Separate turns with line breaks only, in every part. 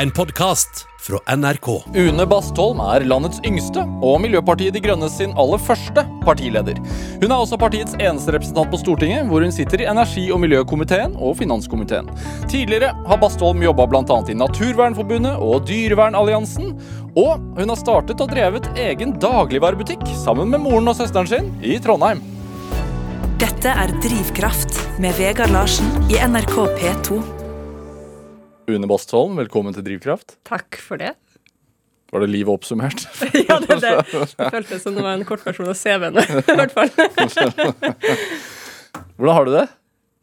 En podkast fra NRK.
Une Bastholm er landets yngste og Miljøpartiet De Grønne sin aller første partileder. Hun er også partiets eneste representant på Stortinget, hvor hun sitter i energi- og miljøkomiteen og finanskomiteen. Tidligere har Bastholm jobba bl.a. i Naturvernforbundet og Dyrevernalliansen. Og hun har startet og drevet egen dagligvarebutikk sammen med moren og søsteren sin i Trondheim.
Dette er Drivkraft med Vegard Larsen i NRK P2.
Une Bastholm, velkommen til Drivkraft.
Takk for det.
Var det livet oppsummert?
ja, det, det, det føltes som det var en kortversjon av CV-en, i hvert fall.
Hvordan har du det?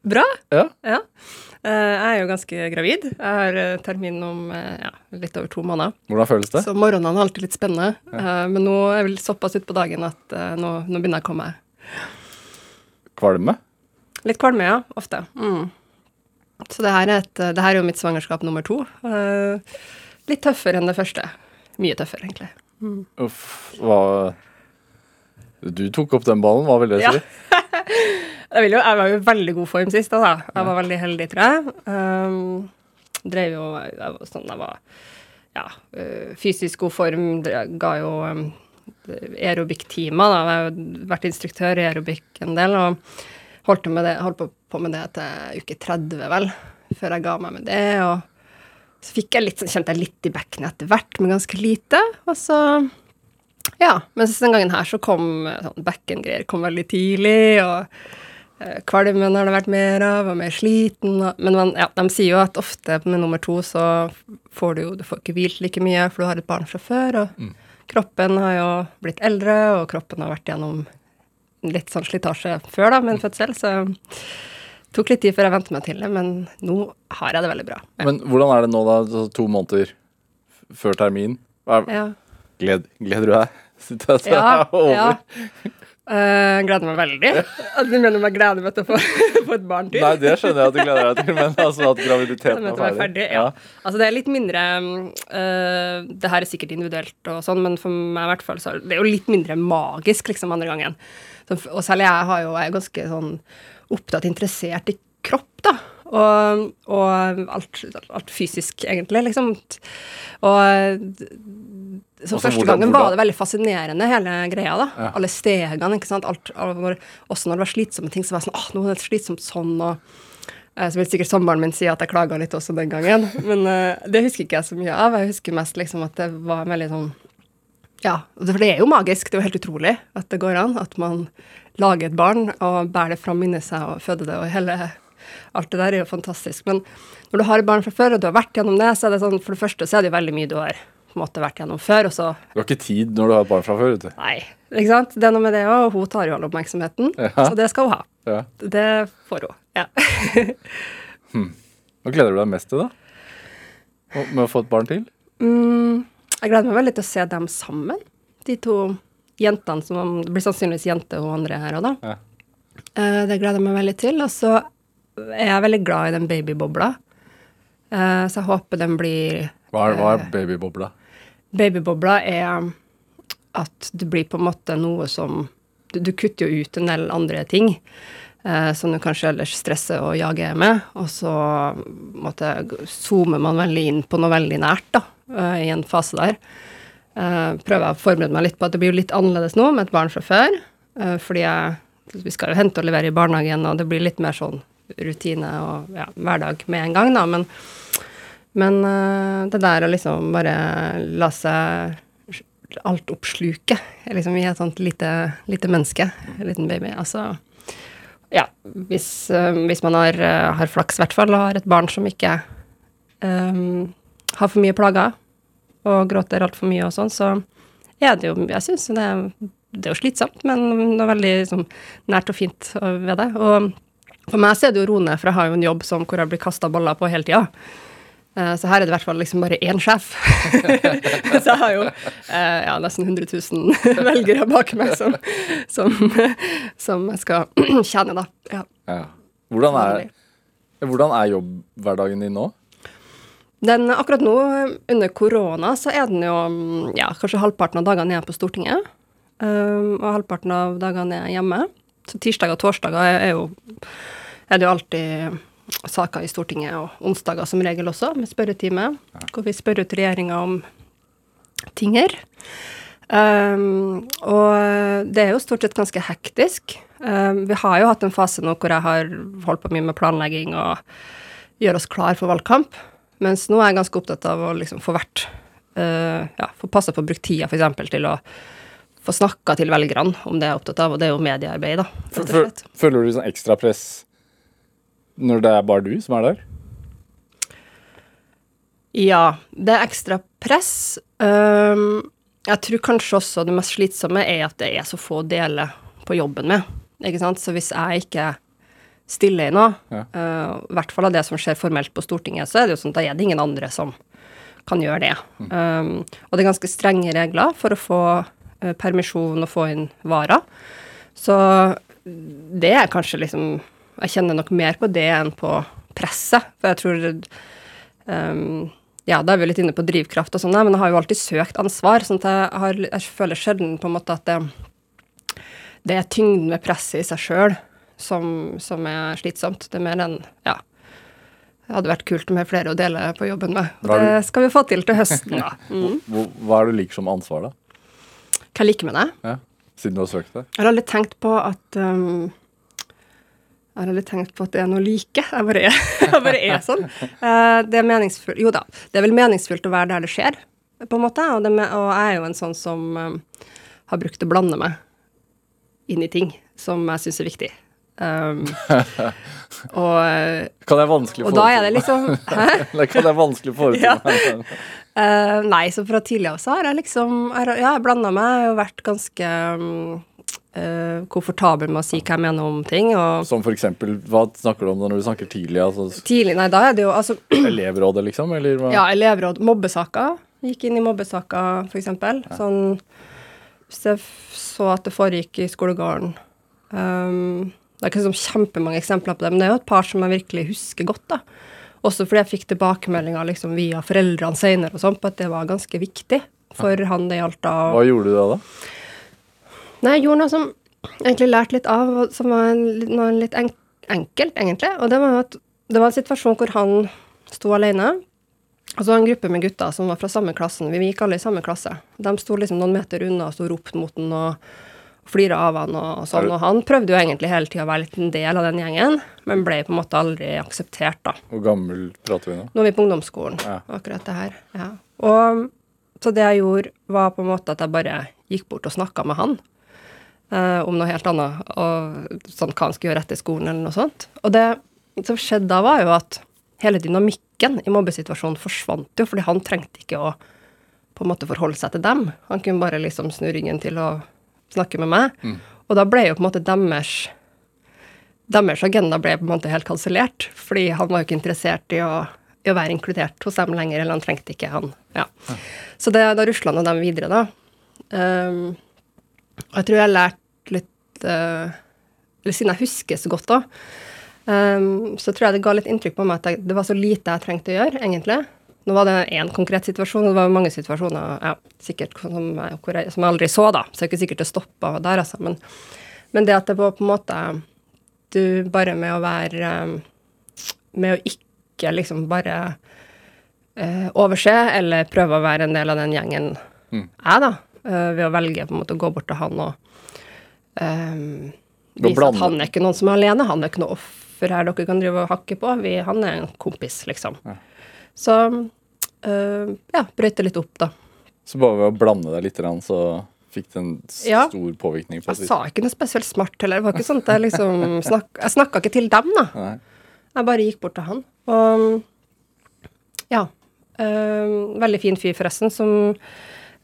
Bra.
Ja.
Ja. Eh, Jeg er jo ganske gravid. Jeg har eh, termin om eh, ja, litt over to måneder.
Hvordan føles det?
Så morgenene er alltid litt spennende. Ja. Men nå er jeg vel såpass utpå dagen at nå, nå begynner jeg å komme.
Kvalme?
Litt kvalme, ja. Ofte. Mm. Så det her, er et, det her er jo mitt svangerskap nummer to. Uh, Litt tøffere enn det første. Mye tøffere, egentlig.
Uff, hva Du tok opp den ballen, hva vil det
Ja.
si?
Jeg, vil jo, jeg var jo i veldig god form sist, da. Jeg var veldig heldig, tror jeg. Um, drev jo jeg var sånn jeg var ja, øh, fysisk god form. Ga jo um, aerobic-timer. Jeg har vært instruktør i aerobic en del, og holdt, med det, holdt på, på med det til uke 30, vel, før jeg ga meg med det. og så fikk jeg litt, sånn- kjente jeg litt i bekkenet etter hvert, men ganske lite. Og så Ja. Mens den gangen her så kom sånn bekkengreier kom veldig tidlig, og eh, kvalmen har det vært mer av, og mer sliten. Og, men man, ja, de sier jo at ofte med nummer to så får du jo du får ikke hvilt like mye, for du har et barn fra før, og kroppen har jo blitt eldre, og kroppen har vært gjennom litt sånn slitasje før, da, med en fødsel, så tok litt tid før jeg vente meg til det, men nå har jeg det veldig bra. Ja.
Men hvordan er det nå, da? To måneder før termin? Er-
ja.
Gled, gleder du deg? Sitter jeg
Ja,
er over?
ja. Eh, gleder meg veldig. Du mener meg gleder meg til å få, få et barn til?
Nei, det skjønner jeg at du gleder deg til, men altså at graviditeten er ferdig.
ferdig, ja. Altså det er litt mindre uh, Det her er sikkert individuelt og sånn, men for meg i hvert fall så er det jo litt mindre magisk liksom andre gangen. Så, og særlig jeg har jo, jeg er ganske sånn opptatt, interessert i kropp, da. Og, og alt, alt fysisk, egentlig, liksom. Og så
Også
første gangen var det veldig fascinerende, hele greia. da.
Ja.
Alle stegene. ikke sant? Alt, når, også når det var slitsomme ting, så var jeg sånn åh, nå er det slitsomt sånn, og eh, Så vil sikkert samboeren min si at jeg klaga litt også den gangen, men eh, det husker ikke jeg så mye av. Jeg husker mest liksom at det var veldig sånn Ja, for det er jo magisk. Det er jo helt utrolig at det går an. At man lager et barn og bærer det fram inni seg og føder det og hele Alt det der er jo fantastisk. Men når du har et barn fra før, og du har vært gjennom det, så er det sånn For det første så er det jo veldig mye du har på en måte vært gjennom før, og så
Du har ikke tid når du har et barn fra før, vet du.
Nei. Ikke sant? Det er noe med det òg. Hun tar jo all oppmerksomheten,
Ja.
så det skal hun ha.
Ja.
Det får hun. Ja.
Hva gleder du deg mest til, da? Og- Med å få et barn til?
Mm, jeg gleder meg veldig til å se dem sammen, de to jentene som blir sannsynligvis jente og andre her òg, da.
Ja.
Eh, det gleder jeg meg veldig til. Og så er jeg veldig glad i den babybobla. Eh, så jeg håper den blir
Hva er, hva
Eh.
er babybobla?
Babybobla er at det blir på en måte noe som Du, du kutter jo ut en del andre ting eh, som du kanskje ellers stresser og jager med, og så måtte, zoomer man veldig inn på noe veldig nært da, eh, i en fase der. Eh, prøver å forberede meg litt på at det blir jo litt annerledes nå med et barn fra før, eh, fordi jeg, vi skal jo hente og levere i barnehagen, og det blir litt mer sånn rutine og ja, hverdag med en gang, da, men men uh, det der å liksom bare la seg alt oppsluke liksom i et sånt lite, lite menneske, en liten baby. Altså Ja, hvis, uh, hvis man har, uh, har flaks, i hvert fall, og har et barn som ikke um, har for mye plager og gråter altfor mye og sånn, så er det jo Jeg syns det, det er jo slitsomt, men det er veldig liksom, nært og fint ved det. Og for meg så er det jo roende, for jeg har jo en jobb som, hvor jeg blir kasta baller på hele tida. Eh, Så her er det i hvert fall liksom bare én sjef. så jeg har jo eh, ja, nesten 100 000 velgere bak meg som, som, som jeg skal tjene, da. Ja.
Ja. Hvordan, er, hvordan er jobbhverdagen din nå?
Den, akkurat nå, under korona, så er den jo ja, kanskje halvparten av dagene er på Stortinget. um, og halvparten av dagene er hjemme. Så tirsdager og torsdager er, er jo er det jo alltid saker i Stortinget, og onsdager som regel også, med spørretime, hvor vi spør ut regjeringa om ting her. Um, og det er jo stort sett ganske hektisk. Um, vi har jo hatt en fase nå hvor jeg har holdt på mye med planlegging og gjør oss klar for valgkamp, mens nå er jeg ganske opptatt av å liksom få vært uh, ja, få passe på å bruke tida f.eks. til å få snakka til velgerne om det jeg er opptatt av, og det er jo mediearbeid, da.
Føler du sånn ekstra press når det er bare du som er der?
Ja, det er ekstra press. Um, jeg tror kanskje også det mest slitsomme er at det er så få dele på jobben med. Ikke sant? Så hvis jeg ikke stiller i noe,
Ja.
uh, i hvert fall av det som skjer formelt på Stortinget, så er det jo sånn at da er det ingen andre som kan gjøre det. Um, og det er ganske strenge regler for å få uh, permisjon og få inn varer. Så det er kanskje liksom Jeg kjenner nok mer på det enn på presset, for jeg tror um, ja, da er vi litt inne på drivkraft og sånn, men jeg har jo alltid søkt ansvar. sånn at jeg, har, jeg føler sjelden på en måte at det, det er tyngden med presset i seg sjøl som, som er slitsomt. Det er mer enn ja. Det hadde vært kult med flere å dele på jobben med. Og det skal vi få til til høsten, da. Mm.
Hva er det du liker som ansvar, da?
Hva jeg liker med det?
Ja. Siden du har søkt det?
Jeg har aldri tenkt på at um, Jeg har aldri tenkt på at det er noe like. Jeg bare er, jeg bare er sånn. Eh, det er meningsfullt Jo da, det er vel meningsfullt å være der det skjer, på en måte. Og, det og jeg er jo en sånn som um, har brukt å blande meg inn i ting som jeg syns er viktig. Um, og,
Kan jeg vanskelig
da er det liksom Hæ?
Det kan jeg vanskelig forestille
Ja.
meg.
Eh, nei, så fra tidligere så har jeg liksom Ja, jeg blanda meg og vært ganske um, eh, komfortabel med å si hva jeg mener om ting. Og
Som for eksempel, hva snakker du om når du snakker tidlig? Altså
tidlig, nei, da er det jo altså
elevrådet, liksom? Eller hva?
Ja, elevråd. Mobbesaker. Gikk inn i mobbesaker, for eksempel. Sånn Hvis jeg så at det foregikk i skolegården um, Det er ikke sånn kjempemange eksempler på det, men det er jo et par som jeg virkelig husker godt, da. Også fordi jeg fikk tilbakemeldinger liksom via foreldrene senere og sånn, på at det var ganske viktig for han det gjaldt da.
Hva gjorde du da, da?
Nei, jeg gjorde noe som egentlig lærte litt av, og som var noe litt enkelt, egentlig. Og det var at det var en situasjon hvor han sto alene. Og så var det en gruppe med gutter som var fra samme klassen. Vi gikk alle i samme klasse. De sto liksom noen meter unna og sto og ropte mot den og flira av han og sånn. Og han prøvde jo egentlig hele tida å være litt en del av den gjengen, men ble på en måte aldri akseptert, da.
Hvor gammel prater vi nå?
Nå er vi på ungdomsskolen,
Ja.
akkurat det her. Ja. Og så det jeg gjorde, var på en måte at jeg bare gikk bort og snakka med han eh, om noe helt annet, og sånn hva han skulle gjøre etter skolen, eller noe sånt. Og det som skjedde da, var jo at hele dynamikken i mobbesituasjonen forsvant jo, fordi han trengte ikke å på en måte forholde seg til dem. Han kunne bare liksom snu ryggen til å snakke med meg. Og da ble jo på en måte deres deres agenda ble på en måte helt kansellert, fordi han var jo ikke interessert i å, i å være inkludert hos dem lenger, eller han trengte ikke han. Ja. Så det, da rusla han dem videre, da. Um, jeg tror jeg har lært litt uh, Eller siden jeg husker så godt da, um, så tror jeg det ga litt inntrykk på meg at jeg, det var så lite jeg trengte å gjøre, egentlig. Nå var det én konkret situasjon, og det var mange situasjoner ja, sikkert som jeg, jeg, som jeg aldri så, da. Så det er ikke sikkert det stoppa der, altså. Men, men det at det var på en måte du bare med å være um, Med å ikke liksom bare eh, overse eller prøve å være en del av den gjengen
Mm.
jeg, da. Eh, ved å velge på en måte å gå bort til han og um, vise at han er ikke noen som er alene. Han er ikke noe offer her dere kan drive og hakke på. Vi, han er en kompis, liksom.
Ja.
Så uh, ja, brøyte litt opp, da.
Så bare ved å blande deg litt, så fikk det en s-
Ja.
stor påvirkning på
Jeg sa ikke noe spesielt smart heller. Det var ikke sånt jeg liksom snak, Jeg snakka ikke til dem, da.
Nei.
Jeg bare gikk bort til han. Og ja. øh, veldig fin fyr, forresten, som,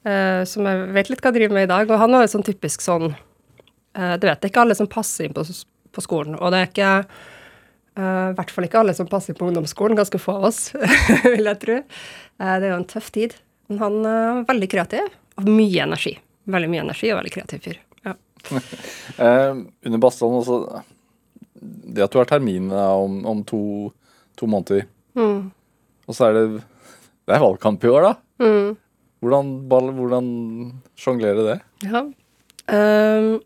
øh, som jeg vet litt hva jeg driver med i dag. Og han var jo sånn typisk sånn uh, Du vet, det er ikke alle som passer inn på, på skolen. Og det er ikke uh, I hvert fall ikke alle som passer inn på ungdomsskolen. Ganske få av oss, vil jeg tro. Det er jo en tøff tid. Men han er veldig kreativ, og mye energi. Veldig mye energi og veldig kreativ fyr. Ja.
Under Bastholm også Det at du har termin om, om to, to måneder,
Mm.
og så er det Det er valgkamp i år, da.
Mm.
Hvordan, hvordan sjonglere det?
Ja. Um.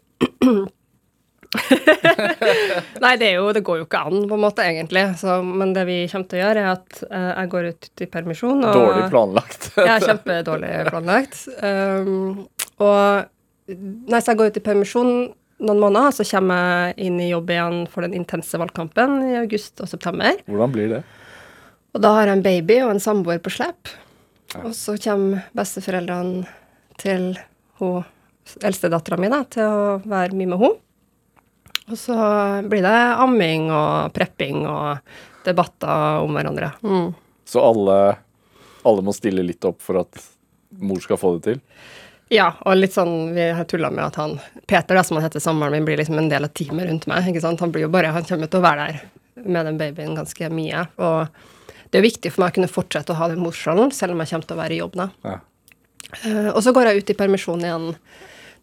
Nei, det, jo, det går jo ikke an, på en måte, egentlig. Så, men det vi kommer til å gjøre, er at uh, jeg går ut i permisjon. Og,
Dårlig planlagt.
Ja, kjempedårlig planlagt. Um, og Nei, så jeg går ut i permisjon noen måneder, så kommer jeg inn i jobb igjen for den intense valgkampen i august og september.
Hvordan blir det?
Og da har jeg en baby og en samboer på slep. Og så kommer besteforeldrene til hun eldstedattera mi til å være mye med henne. Og så blir det amming og prepping og debatter om hverandre. Mm.
Så alle, alle må stille litt opp for at mor skal få det til?
Ja, og litt sånn, vi har tulla med at han Peter, da, som han heter samboeren min, blir liksom en del av teamet rundt meg. ikke sant? Han blir jo bare, han kommer til å være der med den babyen ganske mye. Og det er viktig for meg å kunne fortsette å ha den morsrollen, selv om jeg kommer til å være i jobb da.
Ja.
Uh, og så går jeg ut i permisjon igjen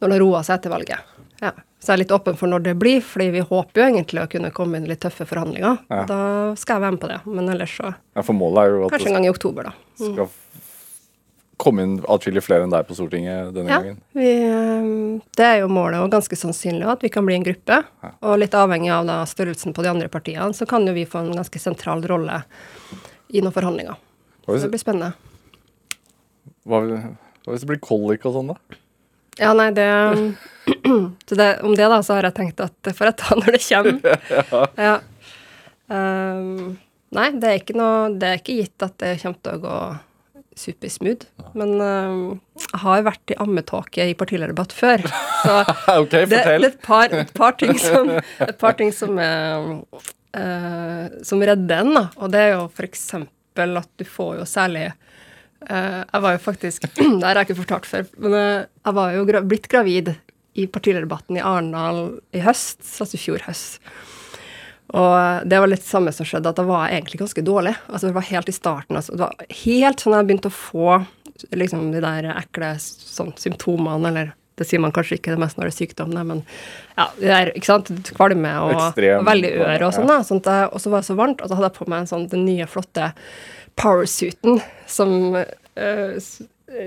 når det roer seg etter valget. Ja. Så jeg er litt åpen for når det blir, fordi vi håper jo egentlig å kunne komme inn i litt tøffe forhandlinger.
Ja.
Da skal jeg være med på det. Men ellers så
ja, for målet er jo at
kanskje en gang i oktober, da.
Mm. skal komme inn atskillig flere enn deg på Stortinget denne
Ja,
gangen.
vi, eh, det er jo målet, og ganske sannsynlig at vi kan bli en gruppe. Og litt avhengig av da størrelsen på de andre partiene, så kan jo vi få en ganske sentral rolle i noen forhandlinger. Så det blir spennende.
hva, hva hvis det blir kolik og sånn, da?
Ja, nei, det, så det Om det, da, så har jeg tenkt at det får jeg ta når det kommer. ja. Um, nei, det er ikke noe Det er ikke gitt at det kommer til å gå supersmooth. Men um, jeg har vært i ammetåke i partilederdebatt før, så
ok,
det, det er et par, et par ting som, et par ting som, er, eh, som redder en, da. Og det er jo eksempel at du får jo særlig eh, Jeg var jo faktisk Det har jeg ikke fortalt før, men eh, jeg var jo gra blitt gravid i partilederdebatten i Arendal i høst, altså i fjor høst. Og det var litt det samme som skjedde, at da var egentlig ganske dårlig. Altså Det var helt i starten. Altså, det var helt sånn jeg begynte å få liksom de der ekle sånn, symptomene, eller det sier man kanskje ikke det mest når det er sykdom, nei, men ja, det der, ikke sant, kvalme og, og veldig øre og sånn,
ja.
da. Sånn og så var det så varmt, og så hadde jeg på meg en sånn, den nye, flotte powersuiten som, øh,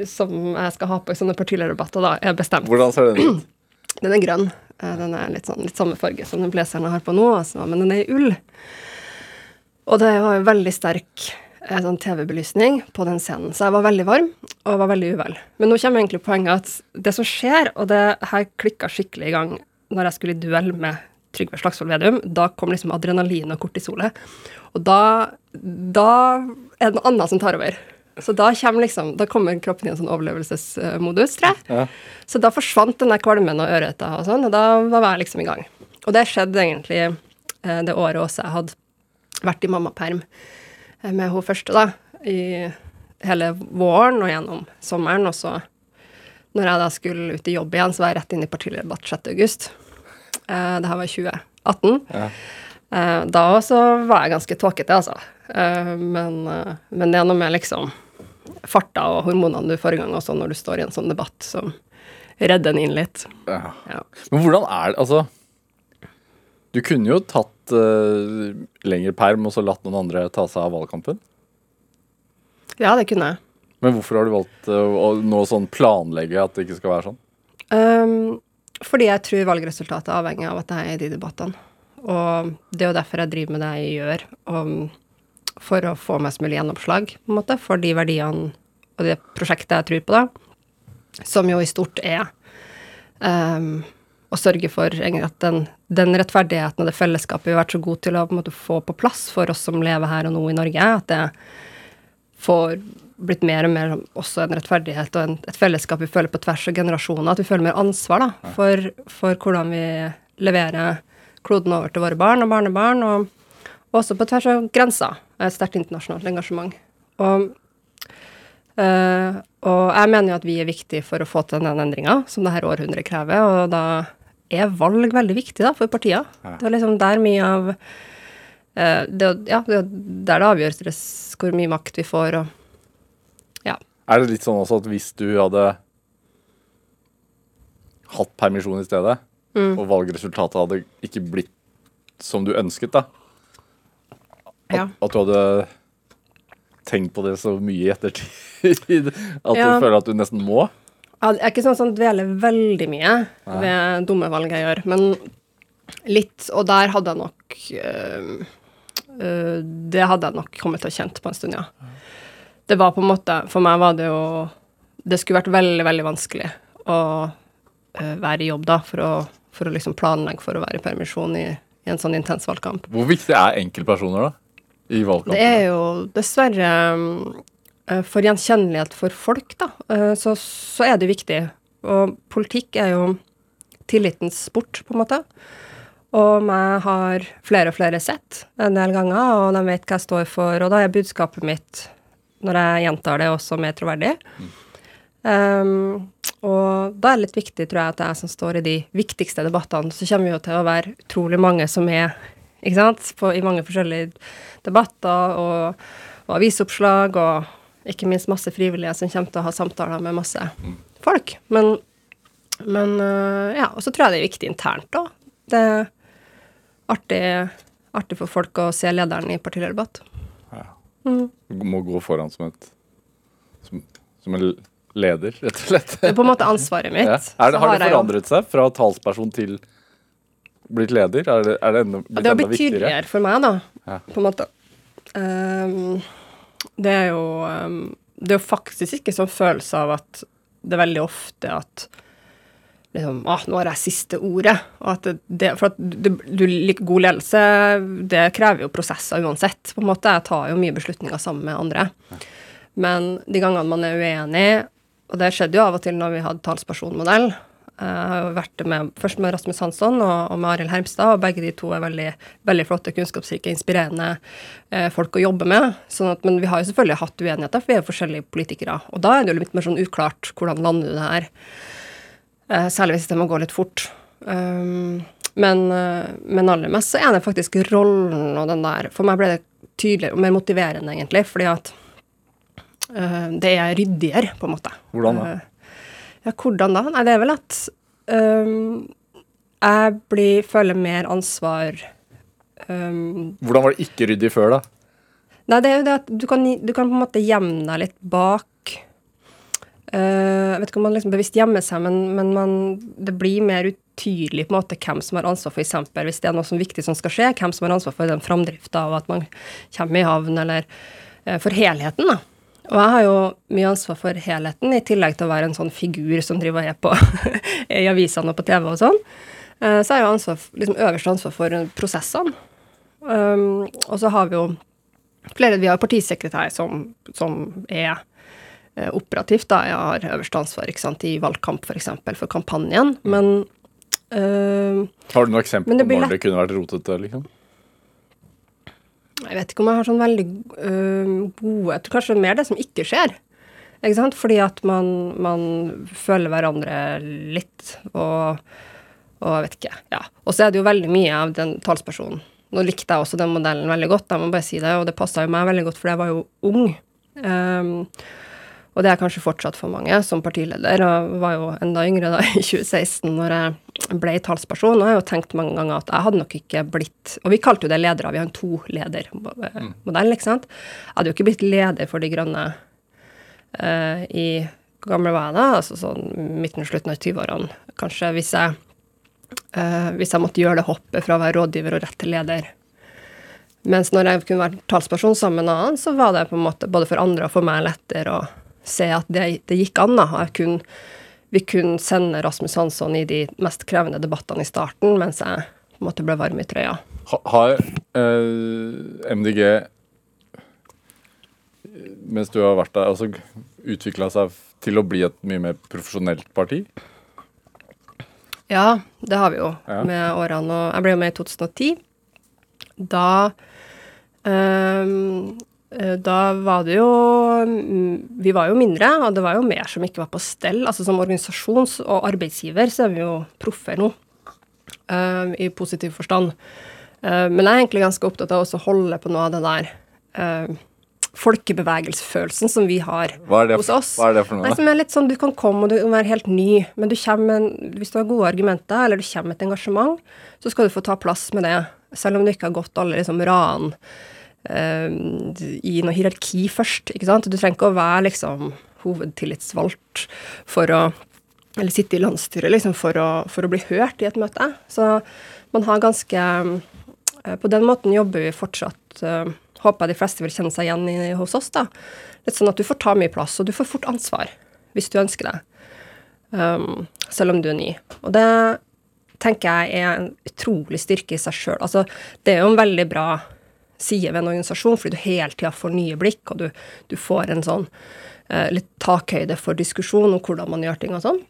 som jeg skal ha på i sånne partilederdebatter, da, er bestemt.
Hvordan ser den ut?
Den er grønn. Eh, Den er litt, sånn, litt samme farge som den blazeren jeg har på nå, altså, men den er i ull. Og det var jo veldig sterk sånn TV-belysning på den scenen, så jeg var veldig varm og var veldig uvel. Men nå kommer egentlig poenget at det som skjer, og det her klikka skikkelig i gang når jeg skulle i duell med Trygve Slagsvold Vedum, da kom liksom adrenalin og kortisolet. Og da, da er det noe annet som tar over. Så da, kommer liksom, da kommer kroppen i en sånn overlevelsesmodus, tror jeg.
Ja.
Så da forsvant den der kvalmen og ørreta og sånn, og da var jeg liksom i gang. Og det skjedde egentlig eh, det året også jeg hadde vært i mammaperm med hun første, da, i hele våren og gjennom sommeren. Og så, når jeg da skulle ut i jobb igjen, så var jeg rett inn i partilederdebatt 6. august. Eh, det her var 2018.
Ja.
Eh, da også var jeg ganske tåkete, altså. Eh, men, eh, men det er noe med liksom farta og hormonene du får i gang også når du står i en sånn debatt, som redder en inn litt.
Ja.
Ja.
Men hvordan er det Altså, du kunne jo tatt uh, lengre perm og så latt noen andre ta seg av valgkampen.
Ja, det kunne jeg.
Men hvorfor har du valgt uh, å nå sånn planlegge at det ikke skal være sånn?
Um, fordi jeg tror valgresultatet er avhengig av at jeg er i de debattene. Og det er jo derfor jeg driver med det jeg gjør, og, for å få mest mulig gjennomslag på en måte, for de verdiene og det prosjektet jeg tror på, da, som jo i stort er um, å sørge for at den, den rettferdigheten og det fellesskapet vi har vært så gode til å på måte få på plass for oss som lever her og nå i Norge, at det får blitt mer og mer også en rettferdighet og en, et fellesskap vi føler på tvers av generasjoner. At vi føler mer ansvar da, for, for hvordan vi leverer kloden over til våre barn og barnebarn, og også på tvers av grenser. Et sterkt internasjonalt engasjement. Og, øh, og jeg mener jo at vi er viktige for å få til den endringa som dette århundret krever, og da er valg veldig viktig da, for partier. Det er liksom der mye av eh, det, ja, det er der det avgjøres hvor mye makt vi får, og ja.
Er det litt sånn også at hvis du hadde hatt permisjon i stedet,
Mm.
og valgresultatet hadde ikke blitt som du ønsket, da At,
Ja.
at du hadde tenkt på det så mye i ettertid at du føler at du nesten må?
Jeg er ikke sånn som dveler veldig mye ved dumme valg jeg gjør, men Litt, og der hadde jeg nok øh, øh, Det hadde jeg nok kommet til å kjent på en stund, ja. Det var på en måte For meg var det jo Det skulle vært veldig, veldig vanskelig å øh, være i jobb da, for å, for å liksom planlegge for å være i permisjon i, i en sånn intens valgkamp.
Hvor viktig er enkeltpersoner, da? I valgkampen?
Det er jo dessverre øh, For gjenkjennelighet for folk, da, øh, så, så er det viktig. Og politikk er jo tillitens sport, på en måte. Og meg har flere og flere sett en del ganger, og de vet hva jeg står for. Og da er budskapet mitt, når jeg gjentar det, også mer troverdig. Um, og da er det litt viktig, tror jeg, at jeg som står i de viktigste debattene, så kommer vi jo til å være utrolig mange som er ikke sant, På, i mange forskjellige debatter og, og avisoppslag, og ikke minst masse frivillige som kommer til å ha samtaler med masse folk. Men, men øh, ja, og så tror jeg det er viktig internt òg. Det er artig, artig for folk å se lederen i partilederdebatt.
Du må gå foran som et som, som en leder, rett og slett.
Det er på en måte ansvaret mitt.
Ja. Det, har det forandret seg fra talsperson til blitt leder? Er det, er det enda,
Ja,
blitt
det har
enda
blitt tydeligere for meg, da,
Ja.
på en måte. Ehm, det er jo ehm, Det er jo faktisk ikke sånn følelse av at det er veldig ofte at liksom, ah, nå har jeg siste ordet. Og at det, for at du, du god ledelse, det krever jo prosesser uansett. på en måte. Jeg tar jo mye beslutninger sammen med andre. Men de gangene man er uenig, og det skjedde jo av og til når vi hadde talspersonmodell Jeg har vært med, først med Rasmus Hansson og, og med Arild Hermstad, og begge de to er veldig, veldig flotte, kunnskapsrike, inspirerende eh, folk å jobbe med. Sånn at, men vi har jo selvfølgelig hatt uenigheter, for vi er jo forskjellige politikere. Og da er det jo litt mer sånn uklart hvordan lander du det her. Eh, særlig hvis det må gå litt fort. Um, men, eh, men aller mest så er det faktisk rollen og den der For meg ble det tydeligere og mer motiverende, egentlig, fordi at uh, det er ryddigere, på en måte.
Hvordan da?
Eh, ja, hvordan da? Nei, det er vel at um, jeg blir, føler mer ansvar um,
Hvordan var det ikke ryddig før, da?
Nei, det er jo det at du kan, du kan på en måte gjemme deg litt bak uh, Jeg vet ikke om man liksom bevisst gjemmer seg, men, men man, det blir mer utydelig på en måte hvem som har ansvar for eksempel, hvis det er noe som viktig som skal skje, hvem som har ansvar for den framdrifta av at man kommer i havn, eller uh, for helheten, da. Og jeg har jo mye ansvar for helheten, i tillegg til å være en sånn figur som driver og er på i avisene og på TV og sånn. Eh, så har jeg jo ansvar, liksom øverste ansvar for prosessene. Um, og så har vi jo flere, Vi har partisekretær som, som er eh, operativt. da, Jeg har øverste ansvar ikke sant, i valgkamp, f.eks. For, eksempel, for kampanjen. Men eh,
Har du noen
eksempel
på når det kunne vært rotete? liksom?
Jeg vet ikke om jeg har sånn veldig øh, gode Jeg tror kanskje mer det som ikke skjer. Ikke sant? Fordi at man, man føler hverandre litt, og, og jeg vet ikke. Ja. Og så er det jo veldig mye av den talspersonen. Nå likte jeg også den modellen veldig godt, jeg må bare si det, og det passa jo meg veldig godt, for jeg var jo ung. Um, og det er kanskje fortsatt for mange som partileder, jeg var jo enda yngre da i 2016 når jeg ble talsperson. Og jeg har jo tenkt mange ganger at jeg hadde nok ikke blitt Og vi kalte jo det ledere, vi har en to-leder-modell, ikke sant. Jeg hadde jo ikke blitt leder for De grønne uh, i gammel var jeg da? Altså sånn midten og slutten av 20-årene, kanskje, hvis jeg uh, hvis jeg måtte gjøre det hoppet fra å være rådgiver og rett til leder. Mens når jeg kunne være talsperson sammen med en annen, så var det på en måte både for andre og for meg lettere å se at det, det gikk an. kunne, vi kunne sende Rasmus Hansson i de mest krevende debattene i starten, mens jeg på en måte ble varm i trøya.
Har eh, MDG, mens du har vært der, altså utvikla seg til å bli et mye mer profesjonelt parti?
Ja, det har vi jo
Ja.
med årene. Og jeg ble jo med i 2010. Da eh, Da var det jo mm, Vi var jo mindre, og det var jo mer som ikke var på stell. Altså som organisasjons- og arbeidsgiver så er vi jo proffer nå, uh, i positiv forstand. Uh, men jeg er egentlig ganske opptatt av å holde på noe av det der uh, folkebevegelsesfølelsen som vi har hos oss.
hva er det for
Nei,
noe?
som er litt sånn, Du kan komme og du kan være helt ny, men du en- hvis du har gode argumenter eller du kommer med et engasjement, så skal du få ta plass med det. Selv om du ikke har gått alle liksom ran eh, i noe hierarki først. ikke sant? Du trenger ikke å være liksom hovedtillitsvalgt for å eller sitte i landsstyret liksom for å, for å bli hørt i et møte. Så, man har ganske eh, På den måten jobber vi fortsatt eh, Håper jeg de fleste vil kjenne seg igjen i, hos oss. da. Litt sånn at du får ta mye plass, og du får fort ansvar hvis du ønsker det. Um, selv om du er ny. Og det tenker jeg er en utrolig styrke i seg sjøl. Altså, det er jo en veldig bra side ved en organisasjon, fordi du hele tida får nye blikk, og du, du får en sånn uh, litt takhøyde for diskusjon om hvordan man gjør ting og sånn.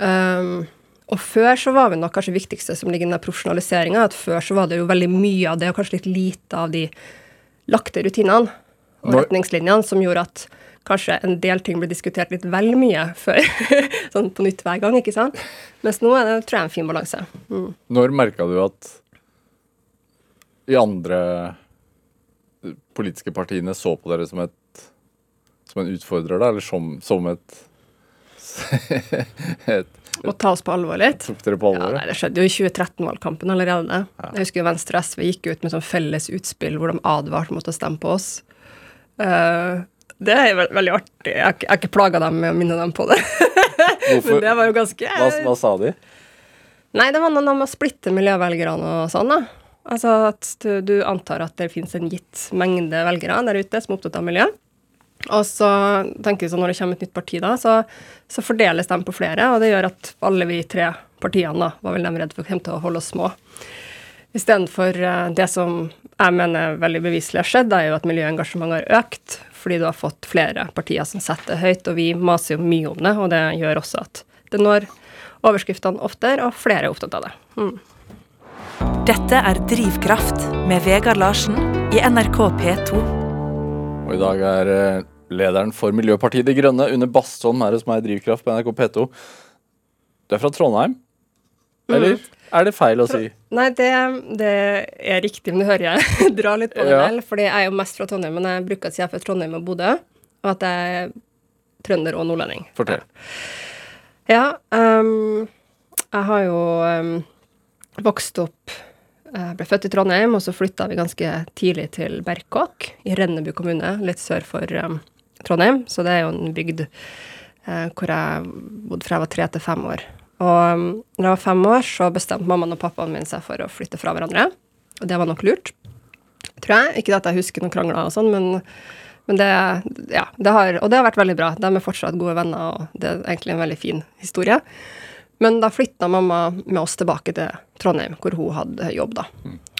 Um, og før så var vi nok kanskje det viktigste som ligger i den profesjonaliseringa, at før så var det jo veldig mye av det, og kanskje litt lite av de lagte rutinene og retningslinjene som gjorde at kanskje en del ting ble diskutert litt vel mye før. sånn på nytt hver gang, ikke sant? Mens nå er det, tror jeg, en fin balanse. Mm.
Når merka du at de andre politiske partiene så på dere som et som en utfordrer, da? Eller som, som et, et
Og ta oss på alvor litt.
Tok dere på
Ja, nei, Det skjedde jo i 2013-valgkampen allerede. Jeg husker jo Venstre og SV gikk ut med sånn felles utspill hvor de advarte mot å stemme på oss. Uh, det er ve veldig artig. Jeg har jeg har ikke plaga dem med å minne dem på det. Men det var jo ganske
hva, hva sa de?
Nei, det var noe med å splitte miljøvelgerne og sånn, da. Altså at du, antar at det finnes en gitt mengde velgere der ute som er opptatt av miljø. Og så tenker vi sånn når det kommer et nytt parti, da, så, så fordeles de på flere, og det gjør at alle vi tre partiene da, var vel de redd for kommer til å holde oss små. Istedenfor uh, det som jeg mener veldig beviselig har skjedd, er jo at miljøengasjementet har økt, fordi du har fått flere partier som setter det høyt, og vi maser jo mye om det, og det gjør også at det når overskriftene oftere, og flere er opptatt av det. Mm.
Dette er Drivkraft med Vegard Larsen i NRK P2.
Og i dag er eh, lederen for Miljøpartiet De Grønne, Une Bastholm, her hos meg i Drivkraft på NRK P2. Du er fra Trondheim? Eller er det feil å si?
Nei, det, det er riktig, men du hører jeg drar litt på det
Ja.
vel, fordi jeg er jo mest fra Trondheim, men jeg bruker å si jeg er fra Trondheim og Bodø, og at jeg er trønder og nordlending.
Fortell.
Ja, um, jeg har jo ehm, vokst opp ble født i Trondheim, og så flytta vi ganske tidlig til Berkåk i Rennebu kommune, litt sør for um, Trondheim. Så det er jo en bygd uh, hvor jeg bodde fra jeg var tre til fem år. Og um, når jeg var fem år, så bestemte mammaen og pappaen min seg for å flytte fra hverandre. Og det var nok lurt, tror jeg. Ikke at jeg husker noen krangler og sånn, men, men det, ja, det har, og det har vært veldig bra. De er fortsatt gode venner, og det er egentlig en veldig fin historie. Men da flytta mamma med oss tilbake til Trondheim, hvor hun hadde jobb, da.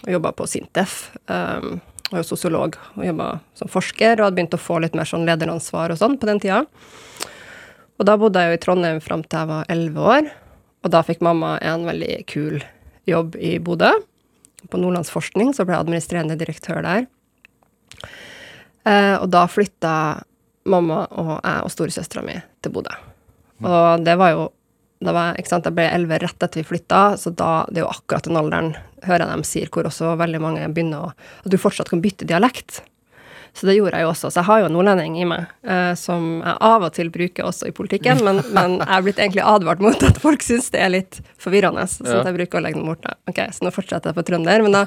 Og jobba på Sintef. Um, og er sosiolog og jobba som forsker, og hadde begynt å få litt mer sånn lederansvar og sånn på den tida. Og da bodde jeg jo i Trondheim fram til jeg var elleve år. Og da fikk mamma en veldig kul jobb i Bodø. På Nordlandsforskning, så ble jeg administrerende direktør der. Uh, og da flytta mamma og jeg og storesøstera mi til Bodø. Og det var jo da var, jeg- sant, Jeg ble elleve rett etter vi flytta, så da, det er jo akkurat den alderen hører jeg dem sier, hvor også veldig mange begynner å At du fortsatt kan bytte dialekt. Så det gjorde jeg jo også. Så jeg har jo en nordlending i meg, eh, som jeg av og til bruker også i politikken, men, men jeg er blitt egentlig advart mot at folk syns det er litt forvirrende. Så
Ja.
jeg bruker å legge den bort. Ok, Så nå fortsetter jeg på trønder. Men da,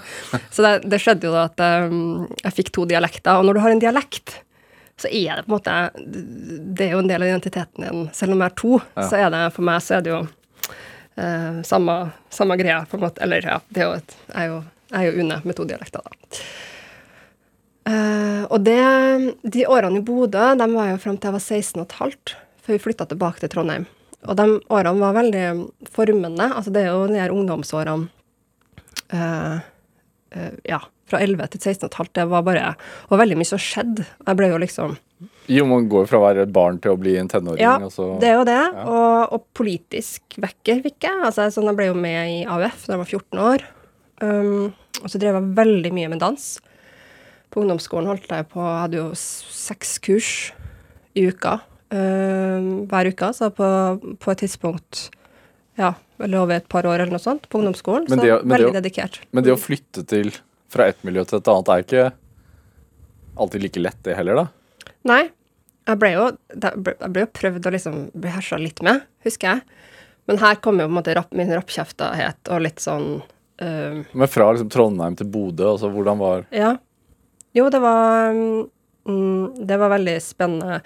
så det, det skjedde jo da at um, jeg fikk to dialekter. Og når du har en dialekt, så er det på en måte Det er jo en del av identiteten din. Selv om jeg er to, så er det for meg så er det jo eh, samme, samme greia, på en måte. Eller ja, det er jo et, jeg er jo, jeg er jo UNE med to dialekter, da. Eh, og det, de årene i Bodø de var jo fram til jeg var 16 og et halvt, før vi flytta tilbake til Trondheim. Og de årene var veldig formende. Altså det er jo de her ungdomsårene eh, eh, Ja, fra 11 til 16 og et halvt. Det var bare Og veldig mye som skjedde. Jeg ble jo liksom
Jo, man går fra å være et barn til å bli en tenåring.
Ja,
og så,
det er jo det. Og, og politisk vekker fikk jeg. Altså, sånn, jeg ble jo med i AUF da jeg var 14 år. Um, og så drev jeg veldig mye med dans. På ungdomsskolen holdt jeg på Jeg hadde jo seks kurs i uka. um, hver uke. Så på, på et tidspunkt ja, eller over et par år eller noe sånt på ungdomsskolen.
Men
så
men
veldig
det,
dedikert.
Men det å flytte til fra ett miljø til et annet er ikke alltid like lett, det heller, da?
Nei. Jeg ble jo, jeg ble jo prøvd å liksom bli hersa litt med, husker jeg. Men her kom jo på en måte rapp, min rappkjeftahet og litt sånn um,
Men fra liksom Trondheim til Bodø, altså hvordan var
Ja. Jo, det var mm, Det var veldig spennende.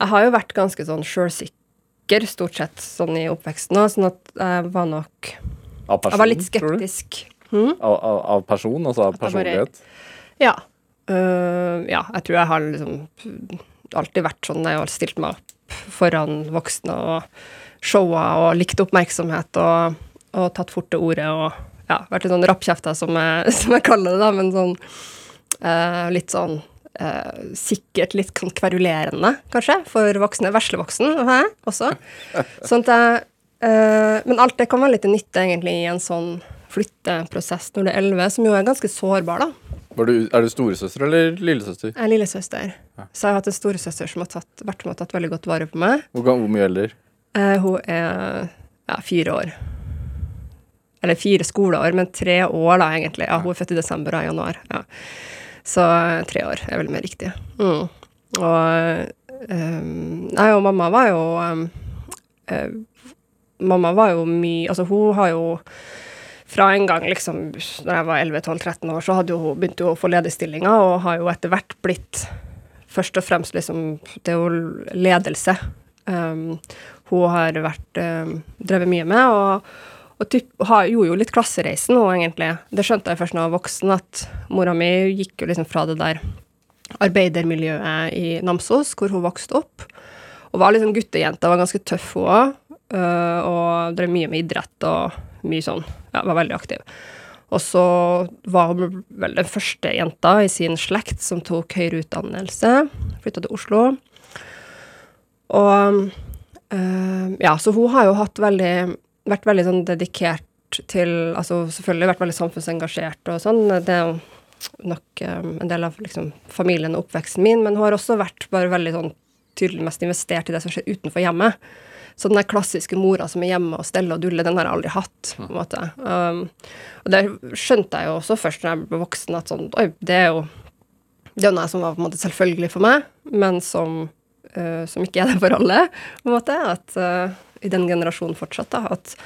Jeg har jo vært ganske sånn sjølsikker stort sett sånn i oppveksten òg, sånn at jeg var nok Jeg var litt skeptisk. Hm?
Av, av, av person, altså av
personlighet? bare-? Ja. Uh, ja, jeg tror jeg har liksom alltid vært sånn. Jeg har stilt meg opp foran voksne og showa og likt oppmerksomhet og, og tatt fort til ordet og ja, vært litt sånn rappkjefta, som, som jeg kaller det, da, men sånn uh, litt sånn Uh, sikkert litt sånn kverulerende, kanskje, for voksne. Veslevoksen hæ, også. Sånn at jeg øh, Men alt det kan være litt nytte, egentlig, i en sånn flytteprosess når du er elleve, som jo er ganske sårbar, da.
Var du, er du storesøster eller lillesøster?
Jeg er lillesøster. Så jeg har hatt en storesøster som har tatt, vært med og tatt veldig godt vare på meg.
Hvor, hvor mye eldre?
Eh, hun er ja, fire år. Eller fire skoleår, men tre år, da, egentlig. Ja, hun er født i desember og i januar. Ja. Så eh, tre år er vel mer riktig. Mm. Og um, Nei, og mamma var jo um, uh, Mamma var jo mye Altså, hun har jo fra en gang liksom, da jeg var 11-12-13 år, så hadde jo hun begynt å få lederstillinger, og har jo etter hvert blitt først og fremst liksom Det er jo ledelse. Um, hun har vært um, drevet mye med, og, og typ, har, gjorde jo litt klassereisen nå, egentlig. Det skjønte jeg først da jeg var voksen, at mora mi gikk jo liksom fra det der arbeidermiljøet i Namsos, hvor hun vokste opp, og var liksom guttejente, var ganske tøff hun òg, og drev mye med idrett og mye sånn, ja, var veldig aktiv. Og så var hun vel den første jenta i sin slekt som tok høyere utdannelse. Flytta til Oslo. Og øh, ja, så hun har jo hatt veldig vært veldig sånn dedikert til Altså selvfølgelig vært veldig samfunnsengasjert og sånn. Det er jo nok øh, en del av liksom, familien og oppveksten min, men hun har også vært bare veldig sånn tydelig mest investert i det som skjer utenfor hjemmet. Så den der klassiske mora som er hjemme og steller og duller, den har jeg aldri hatt. på en måte. Um, og det skjønte jeg jo også først når jeg ble voksen, at sånn, oi, det er jo det er noe som var på en måte selvfølgelig for meg, men som, uh, som ikke er det for alle. på en måte, At uh, i den generasjonen fortsatt, da, at,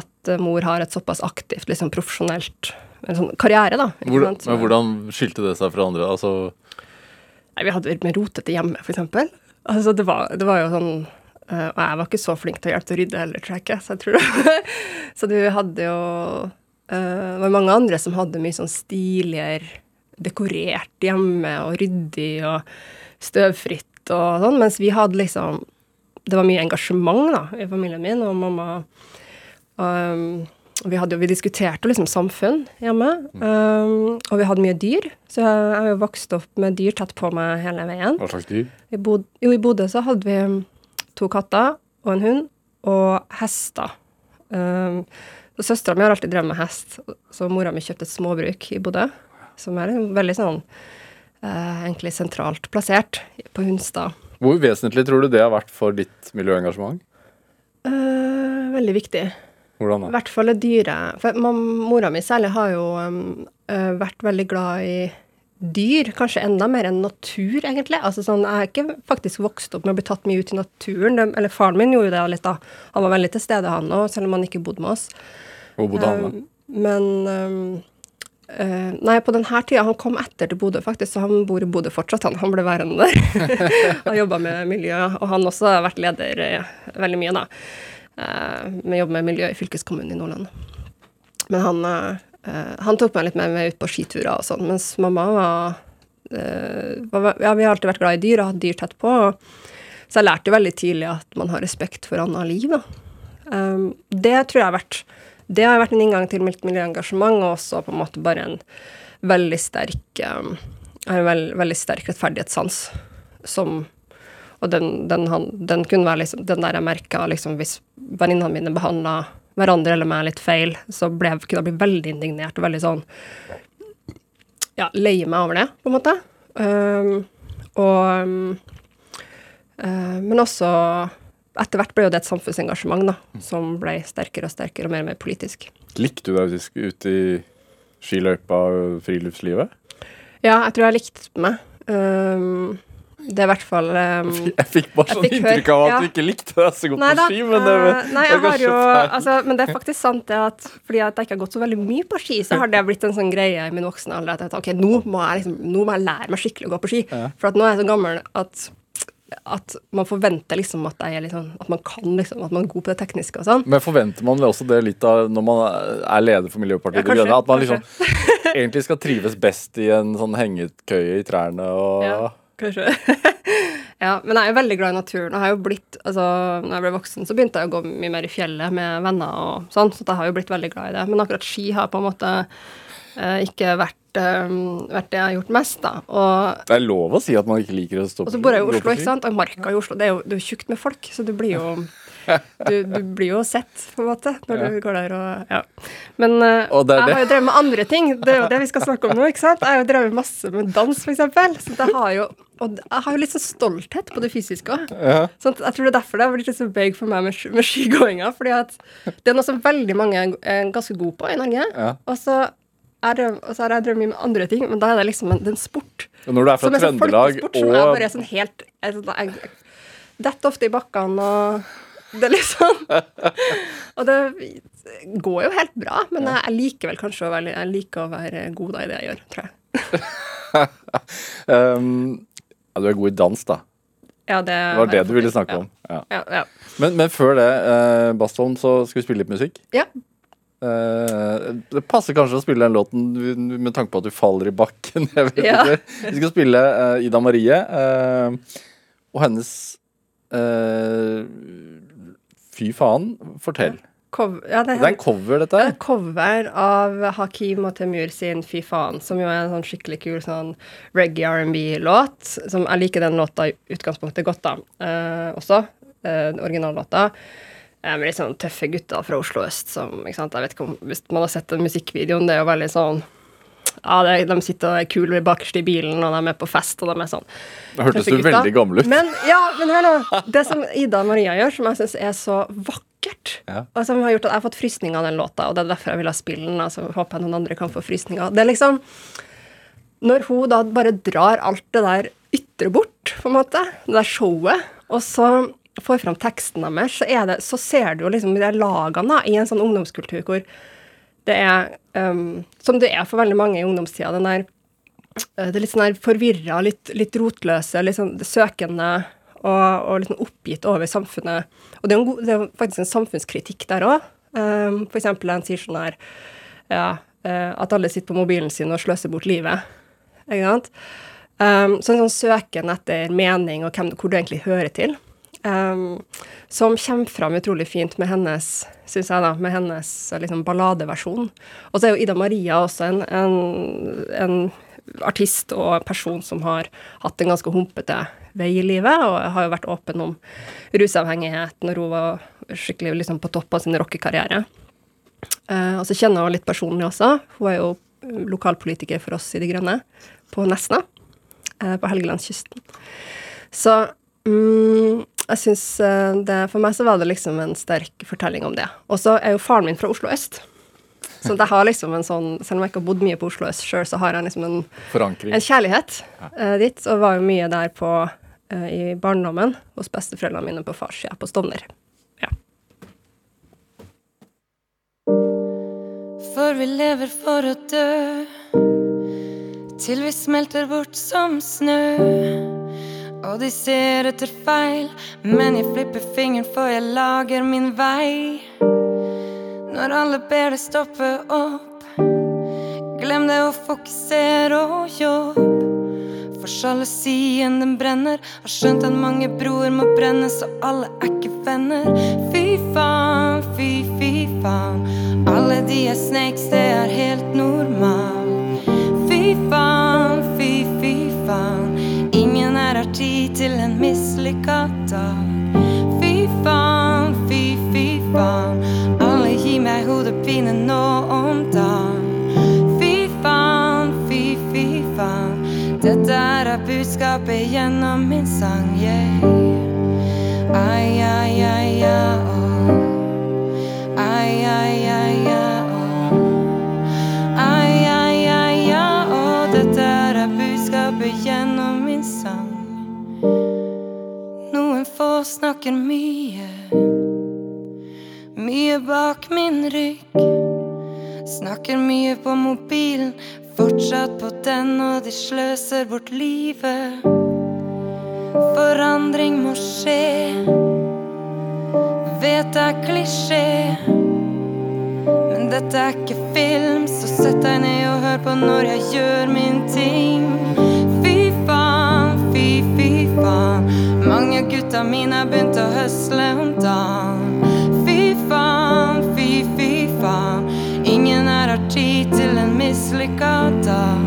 at uh, mor har et såpass aktivt, liksom profesjonelt en sånn karriere, da.
Hvordan, men hvordan skilte det seg fra andre? Altså,
Nei, vi hadde mer rotete hjemme, eksempel. Altså, det var, det var jo sånn eh, Og jeg var ikke så flink til å hjelpe til å rydde heller, tror jeg ikke. Så jeg tror det. så du hadde jo eh, Det var mange andre som hadde mye sånn stiligere dekorert hjemme og ryddig og støvfritt og sånn, mens vi hadde liksom Det var mye engasjement da, i familien min, og mamma um, og vi, hadde jo, vi diskuterte liksom samfunn hjemme, um, og vi hadde mye dyr. Så jeg, jeg har jo vokst opp med dyr tett på meg hele veien.
hva slags dyr?
I Bod jo, i Bodø så hadde vi to katter og en hund, og hester. Um, så Søstera mi har alltid drevet med hest, så mora mi kjøpte et småbruk i Bodø, som er veldig sånn uh, egentlig sentralt plassert på Hunstad.
Hvor vesentlig tror du det har vært for ditt miljøengasjement?
Uh, veldig viktig.
Hvordan da?
I hvert fall det dyre. For mam, mora mi særlig har jo um, uh, vært veldig glad i dyr, kanskje enda mer enn natur, egentlig. Altså sånn, Jeg har ikke faktisk vokst opp med å bli tatt mye ut i naturen. De, eller faren min gjorde jo det litt, da. Han var veldig til stede, han òg, selv om han ikke bodde med oss.
Hvor bodde han da?
Um, men um, uh, Nei, på denne tida Han kom etter til Bodø, faktisk, så han bor i Bodø fortsatt. Han, han ble værende der. han jobba med miljø, og han også har vært leder eh, veldig mye, da. Uh, med jobb med miljø i fylkeskommunen i Nordland. Men han, eh, han tok meg litt med, meg ut på skiturer og sånn, mens mamma var, eh, var Ja, vi har alltid vært glad i dyr og hatt dyr tett på. Så jeg lærte veldig tidlig at man har respekt for annet liv, da. Um, det tror jeg har vært Det har vært en inngang til mitt miljøengasjement, og også på en måte bare en veldig sterk um, en veld, veldig sterk rettferdighetssans som Og den, den, den kunne være liksom Den der jeg merka liksom hvis venninnene mine behandla hverandre eller meg litt feil, så ble, kunne jeg bli veldig indignert og veldig sånn Ja, leie meg over det, på en måte. Um, og um, Men også etter hvert ble jo det et samfunnsengasjement da, som ble sterkere og sterkere og mer og mer politisk.
Likte du deg faktisk ute i skiløypa og friluftslivet?
Ja, jeg tror jeg likte meg. Um, det er i hvert fall um,
Jeg fikk bare sånn
fikk
inntrykk av at
ja.
du ikke likte deg så godt
Nei
på ski, men det,
eh, nei,
det er
jo altså, Men det er faktisk sant det at fordi at jeg ikke har gått så veldig mye på ski, så har det blitt en sånn greie i min voksne alder at jeg tar, ok, nå må jeg liksom, nå må jeg lære meg skikkelig å gå på ski. For at nå er jeg så gammel at at man forventer liksom at, sånn, at man kan liksom, at man er god på det tekniske og sånn.
Men forventer man vel også det litt av når man er leder for Miljøpartiet
Ja, kanskje,
Grønne? At man liksom egentlig skal trives best i en sånn hengekøye i trærne og
Ja, kanskje. ja, men jeg er veldig glad i naturen. og Jeg har jo blitt, altså, når jeg ble voksen, så begynte jeg å gå mye mer i fjellet med venner og sånn, så jeg har jo blitt veldig glad i det. Men akkurat ski har på en måte eh, ikke vært, eh, vært det jeg har gjort mest, da. Og,
Det er lov å si at man ikke liker å stå
og så bor jeg i Oslo, ikke sant, og Marka i Oslo, det er jo, det er jo tjukt med folk, så du blir jo du, du blir jo sett, på en måte, når
Ja.
du går der og Ja. Men uh,
Og
jeg har jo drevet med andre ting. Det er jo det vi skal snakke om nå, ikke sant? Jeg har jo drevet masse med dans, eksempel. Så det har jo Og jeg har jo litt sånn stolthet på det fysiske òg.
Ja.
Sånn, jeg tror det er derfor det har blitt litt så big for meg med, sk- med skigåinga. fordi at det er noe som veldig mange er- ganske gode på i Norge.
Ja.
Og så har jeg drevet mye med andre ting, men da er det liksom en, det er en sport.
Og når du er fra
Som sånn
Trøndelag
og som er
og
bare sånn helt jeg, jeg, jeg, Detter ofte i bakkene og Det liksom Og det går jo helt bra, men jeg, jeg liker vel kanskje å være, jeg liker å være god da i det jeg gjør, tror jeg.
um, Ja, du er god i dans, da.
Ja, det,
Det var det du ville snakke om. Ja.
Ja.
Men, men før det, uh, Bastholm, så skal vi spille litt musikk.
ja.
Uh, det passer kanskje å spille den låten med tanke på at du faller i bakken.
Ja.
Vi skal spille uh, Ida Marie uh, og hennes eh, Fy faen, fortell.
Cov, ja, det,
Det er en cover, dette
Det
her.
er cover av Hakim og Temur sin Fy faen, som jo er en sånn skikkelig kul sånn reggae R&B-låt. Som Jeg liker den låta i utgangspunktet godt, da. Eh, også. Eh, originallåta. Eh, med litt sånn tøffe gutter fra Oslo øst som ikke sant? Jeg vet ikke om, Hvis man har sett den musikkvideoen, det er jo veldig sånn ja, De sitter og er kule bakerst i bilen, og de er på fest, og de er sånn
Det hørtes du veldig gammel ut.
Men, ja, men hør nå. Det som Ida og Maria gjør, som jeg syns er så vakkert,
Ja.
og som har gjort at jeg har fått frysninger av den låta, og det er derfor jeg vil ha spille den, altså håper jeg noen andre kan få frysninger. Det er liksom Når hun da bare drar alt det der ytre bort, på en måte, det der showet, og så får fram teksten deres, så, det, så ser du jo liksom de lagene da, i en sånn ungdomskultur hvor det er um, Som det er for veldig mange i ungdomstida, den der eh, det litt sånn her forvirra, litt, litt rotløse, litt sånn søkende og, og litt sånn oppgitt over samfunnet. Og det er, god, det er faktisk en samfunnskritikk der òg. Um, for eksempel en sier sånn her ja, eh, at alle sitter på mobilen sin og sløser bort livet. Ikke sant? Um, så en sånn søken etter mening og hvem, hvor du egentlig hører til. Um, som kommer fram utrolig fint med hennes synes jeg da, med hennes eh, liksom, balladeversjon. Og så er jo Ida Maria også en, en, en artist og person som har hatt en ganske humpete vei i livet, og har jo vært åpen om rusavhengighet når hun var skikkelig liksom, på topp av sin rockekarriere. Uh, og så kjenner hun litt personlig også. Hun er jo lokalpolitiker for oss i De Grønne på Nesna, uh, på Helgelandskysten. Så mm, jeg syns eh, det For meg så var det liksom en sterk fortelling om det. Og så er jo faren min fra Oslo øst. Så jeg har liksom en sånn, Selv om jeg ikke har bodd mye på Oslo øst sjøl, så har jeg liksom en, en kjærlighet uh, dit. Og var jo mye der på, uh, i barndommen hos besteforeldrene mine på farssida, på Stovner. Ja.
For vi lever for å dø Til vi smelter bort som snø Og de ser etter feil Men jeg flipper fingeren for jeg lager min vei. Når alle ber deg stoppe opp Glem det å fokusere og jobb For sjalusien den brenner. Har skjønt at mange broer må brenne Så alle er ikke venner. Fy faen, fy, fy faen. Alle de er snakes, det er helt normal. Fy faen, fy, fy faen Her har tid til en mislykka dag. Fy faen, fy, fy faen. Alle gir meg hodepine nå om dagen. Fy faen, fy, fy faen. Dette er budskapet gjennom min sang, yeah. Ai, ai, ai, ja, oh. Ai, ai, ai, ja, snakker mye Mye bak min rygg Snakker mye på mobilen Fortsatt på den og de sløser bort livet Forandring må skje. Vet det er klisjé. Men dette er ikke film, så sett deg ned og hør på når jeg gjør min ting. Faen. Mange gutta mine har begynt å høsle om dagen. Fy faen, fy, fy faen. Ingen her har tid til en mislykka dag.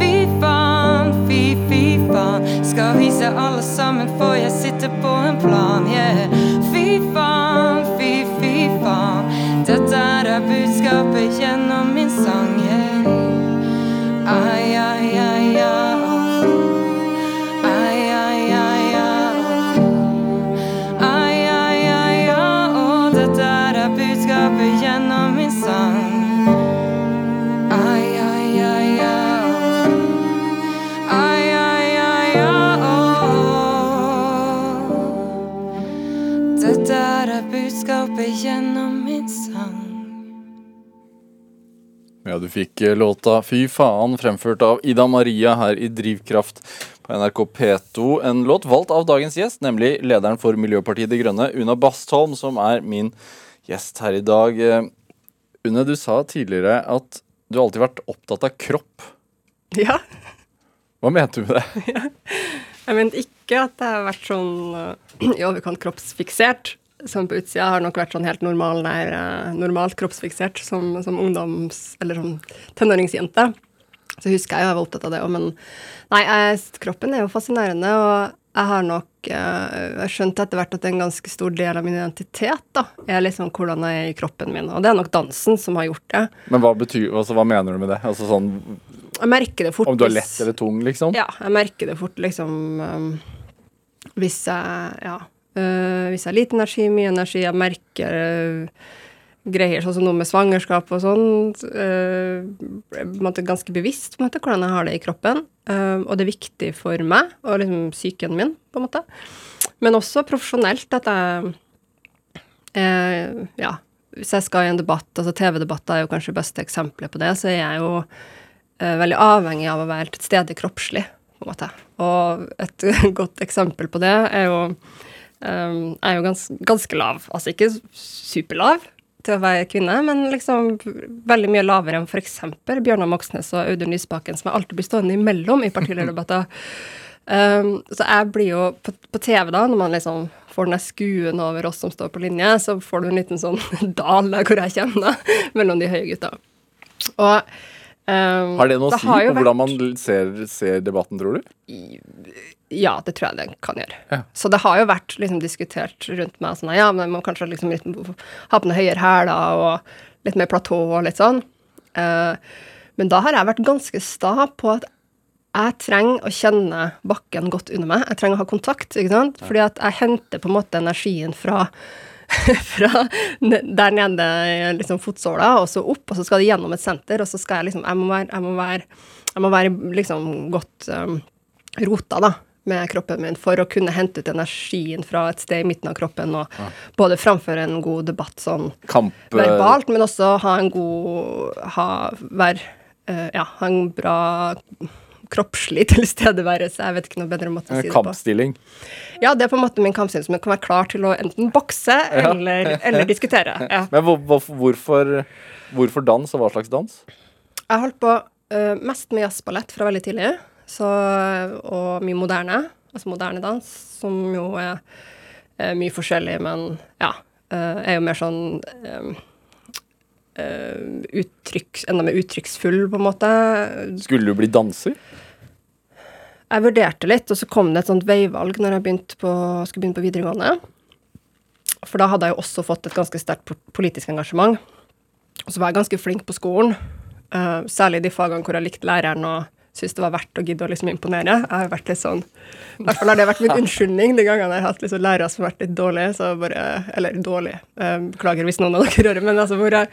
Fy faen, fy, fy faen. Skal vise alle sammen, for jeg sitter på en plan, yeah. Fy faen, fy, fy faen. Dette er budskapet gjennom min sang, yeah. Ai, ai, ai, ai. Budskapet gjennom min sang.
Ja, du fikk eh, låta Fy faen, fremført av Ida Maria her i Drivkraft på NRK P2. En låt valgt av dagens gjest, nemlig lederen for Miljøpartiet De Grønne, Una Bastholm, som er min gjest her i dag. Eh, Une, du sa tidligere at du alltid har vært opptatt av kropp.
Ja.
Hva mente du med det?
Jeg mente ikke at jeg har vært sånn eh, i overkant kroppsfiksert. Som på utsida har nok vært sånn helt normal, nær, eh, normalt kroppsfiksert som, som ungdoms- eller som tenåringsjente. Så husker jeg jo jeg var opptatt av det òg, men nei, jeg, kroppen er jo fascinerende. Og jeg har nok eh, Jeg skjønte etter hvert at en ganske stor del av min identitet da, er liksom hvordan jeg er i kroppen min. Og det er nok dansen som har gjort det.
Men hva, betyr, altså, hva mener du med det? Altså sånn
Jeg merker det fort
Om du er lett eller tung, liksom?
Ja, jeg merker det fort, liksom um, Hvis jeg Ja. Øh, hvis jeg har lite energi, mye energi, jeg merker uh, greier sånn som noe med svangerskap og sånn. Uh, ganske bevisst på en måte, hvordan jeg har det i kroppen. Uh, og det er viktig for meg og liksom psyken min, på en måte. Men også profesjonelt at jeg uh, Ja. Hvis jeg skal i en debatt, altså TV-debatter er jo kanskje beste eksempelet på det, så er jeg jo veldig avhengig av å være til stede kroppslig, på en måte. Og et godt eksempel på det er jo Jeg er jo gans, ganske lav. Altså ikke superlav til å være kvinne, men liksom veldig mye lavere enn f.eks. Bjørnar Moxnes og Audun Lysbakken, som jeg alltid blir stående imellom i partilederdebatter. Um, så jeg blir jo på, på TV, da, når man liksom får den der skuen over oss som står på linje, så får du en liten sånn dal der hvor jeg kommer, da, mellom de høye gutta. Og um,
Har det noe å si på hvordan man ser, ser debatten, tror du?
Ja, det tror jeg det kan gjøre.
Ja.
Så det har jo vært liksom, diskutert rundt meg sånn Ja, men man må kanskje liksom, litt, ha på noe høyere hæler og litt mer platå og litt sånn. Uh, men da har jeg vært ganske sta på at jeg trenger å kjenne bakken godt under meg. Jeg trenger å ha kontakt, ikke sant? Fordi at jeg henter på en måte energien fra fra der nede liksom fotsåla og så opp, og så skal det gjennom et senter, og så skal jeg liksom Jeg må være, jeg må være, jeg må være liksom godt um, rota, da, med kroppen min for å kunne hente ut energien fra et sted i midten av kroppen, og både framføre en god debatt sånn
Kamp... eh,
verbalt, men også ha en god ha, vær, uh, Ja, ha en bra kroppslig tilstedeværelse. Jeg vet ikke noe bedre måte å
eh,
si det på.
Kampstilling.
Ja, det er på en måte min kampstilling, som jeg kan være klar til å enten bokse eller, eller diskutere. Ja.
Men hvor, hvor, hvorfor, hvorfor dans, og hva slags dans?
Jeg holdt på uh, mest med jazzballett fra veldig tidlig, så, og mye moderne, altså moderne dans, som jo er, er mye forskjellig, men ja, eh, er jo mer sånn um, Uh, uttrykk, enda mer uttrykksfull, på en måte.
Skulle du bli danser?
Jeg vurderte litt, og så kom det et sånt veivalg når jeg på, skulle begynne på videregående. For da hadde jeg jo også fått et ganske sterkt politisk engasjement. Og så var jeg ganske flink på skolen, uh, særlig de fagene hvor jeg likte læreren og syntes det var verdt å gidde å liksom imponere. Jeg har vært litt sånn I hvert fall har det vært min unnskyldning de gangene jeg har hatt liksom lærere som har vært litt dårlige, så bare Eller dårlige, eh, beklager hvis noen av dere hører, men altså hvor jeg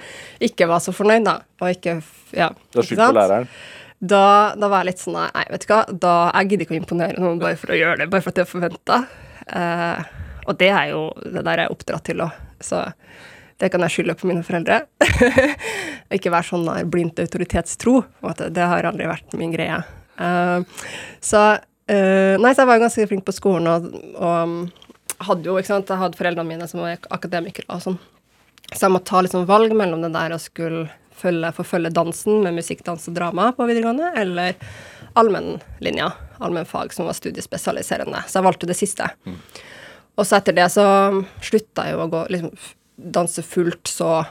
ikke var så fornøyd, da. Og ikke Ja.
Du har skyldt på læreren?
Da, da var jeg litt sånn Nei, nei, vet du hva, da, jeg gidder ikke å imponere noen bare for å gjøre det, bare for at det er forventa. Eh, og det er jo det der jeg er oppdratt til òg, så det kan jeg skylde på mine foreldre. ikke være sånn der blindt autoritetstro. Det har aldri vært min greie. Uh, så uh, nei, så jeg var jo ganske flink på skolen, og, og um, hadde jo, ikke sant, jeg hadde foreldrene mine som var akademikere og sånn. Så jeg måtte ta sånn valg mellom det der å skulle følge, forfølge dansen med musikk, dans og drama på videregående, eller allmennlinja, allmennfag, som var studiespesialiserende. Så jeg valgte det siste. Og så etter det så slutta jeg jo å gå liksom, danse fullt så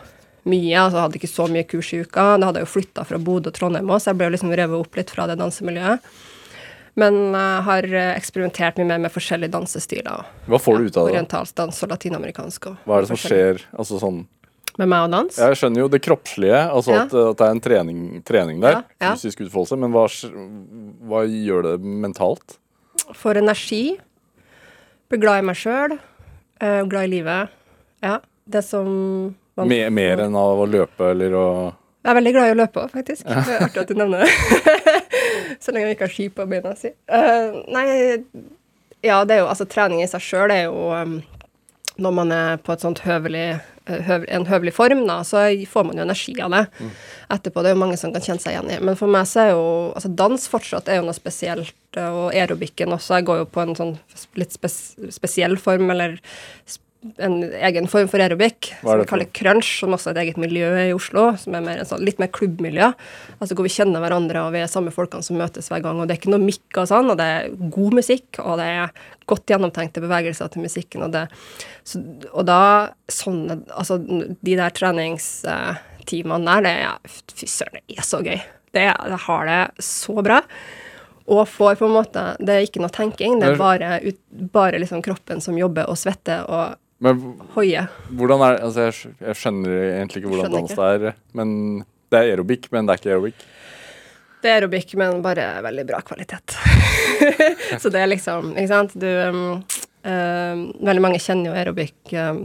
mye. altså jeg Hadde ikke så mye kurs i uka. Da hadde jeg jo flytta fra Bodø og Trondheim òg, så jeg ble jo liksom revet opp litt fra det dansemiljøet. Men jeg har eksperimentert mye mer med forskjellige dansestiler.
Hva får du ut av det?
Orientalsk dans og latinamerikansk. og
Hva er det som skjer? Altså sånn
Med meg og dans?
Jeg skjønner jo det kroppslige, altså
Ja.
at, at det er en trening, trening der.
Ja, ja.
Fysisk utfoldelse. Men hva, hva gjør det mentalt?
Får energi. Blir glad i meg sjøl. glad i livet. Ja. Det som man
mer, mer enn av å løpe eller å
Jeg er veldig glad i å løpe òg, faktisk. Det er artig at du nevner det. Så lenge jeg ikke har ski på beina si. Uh, nei, ja, det er jo Altså, trening i seg sjøl er jo um, Når man er på et sånt høvelig eh, høv, en høvelig form, da, så får man jo energi av det etterpå. Det er jo mange som kan kjenne seg igjen i. Men for meg så er jo altså dans fortsatt er jo noe spesielt, eh, og aerobikken også. Jeg går jo på en sånn litt spes spesiell form, eller sp- en egen form for aerobic,
er
som vi kaller crunch, som også er et eget miljø i Oslo, som er mer en sånn, litt mer klubbmiljø. Altså hvor vi kjenner hverandre, og vi er samme folkene som møtes hver gang. Og det er ikke noe mikk og sånn, og det er god musikk, og det er godt gjennomtenkte bevegelser til musikken, og det så, Og da sånne Altså de der treningstimene der, det er Fy søren, det er så gøy. Det, det har det så bra. Og får på en måte Det er ikke noe tenking, det er bare, ut, bare liksom kroppen som jobber og svetter og
Men
Hoie.
hvordan er Altså, jeg, jeg skjønner egentlig ikke hvordan
Skjønner
dans det er. Men det er aerobic, men det er ikke aerobic.
Det er aerobic, men bare veldig bra kvalitet. så det er liksom Ikke sant? Du um, um, Veldig mange kjenner jo aerobic um,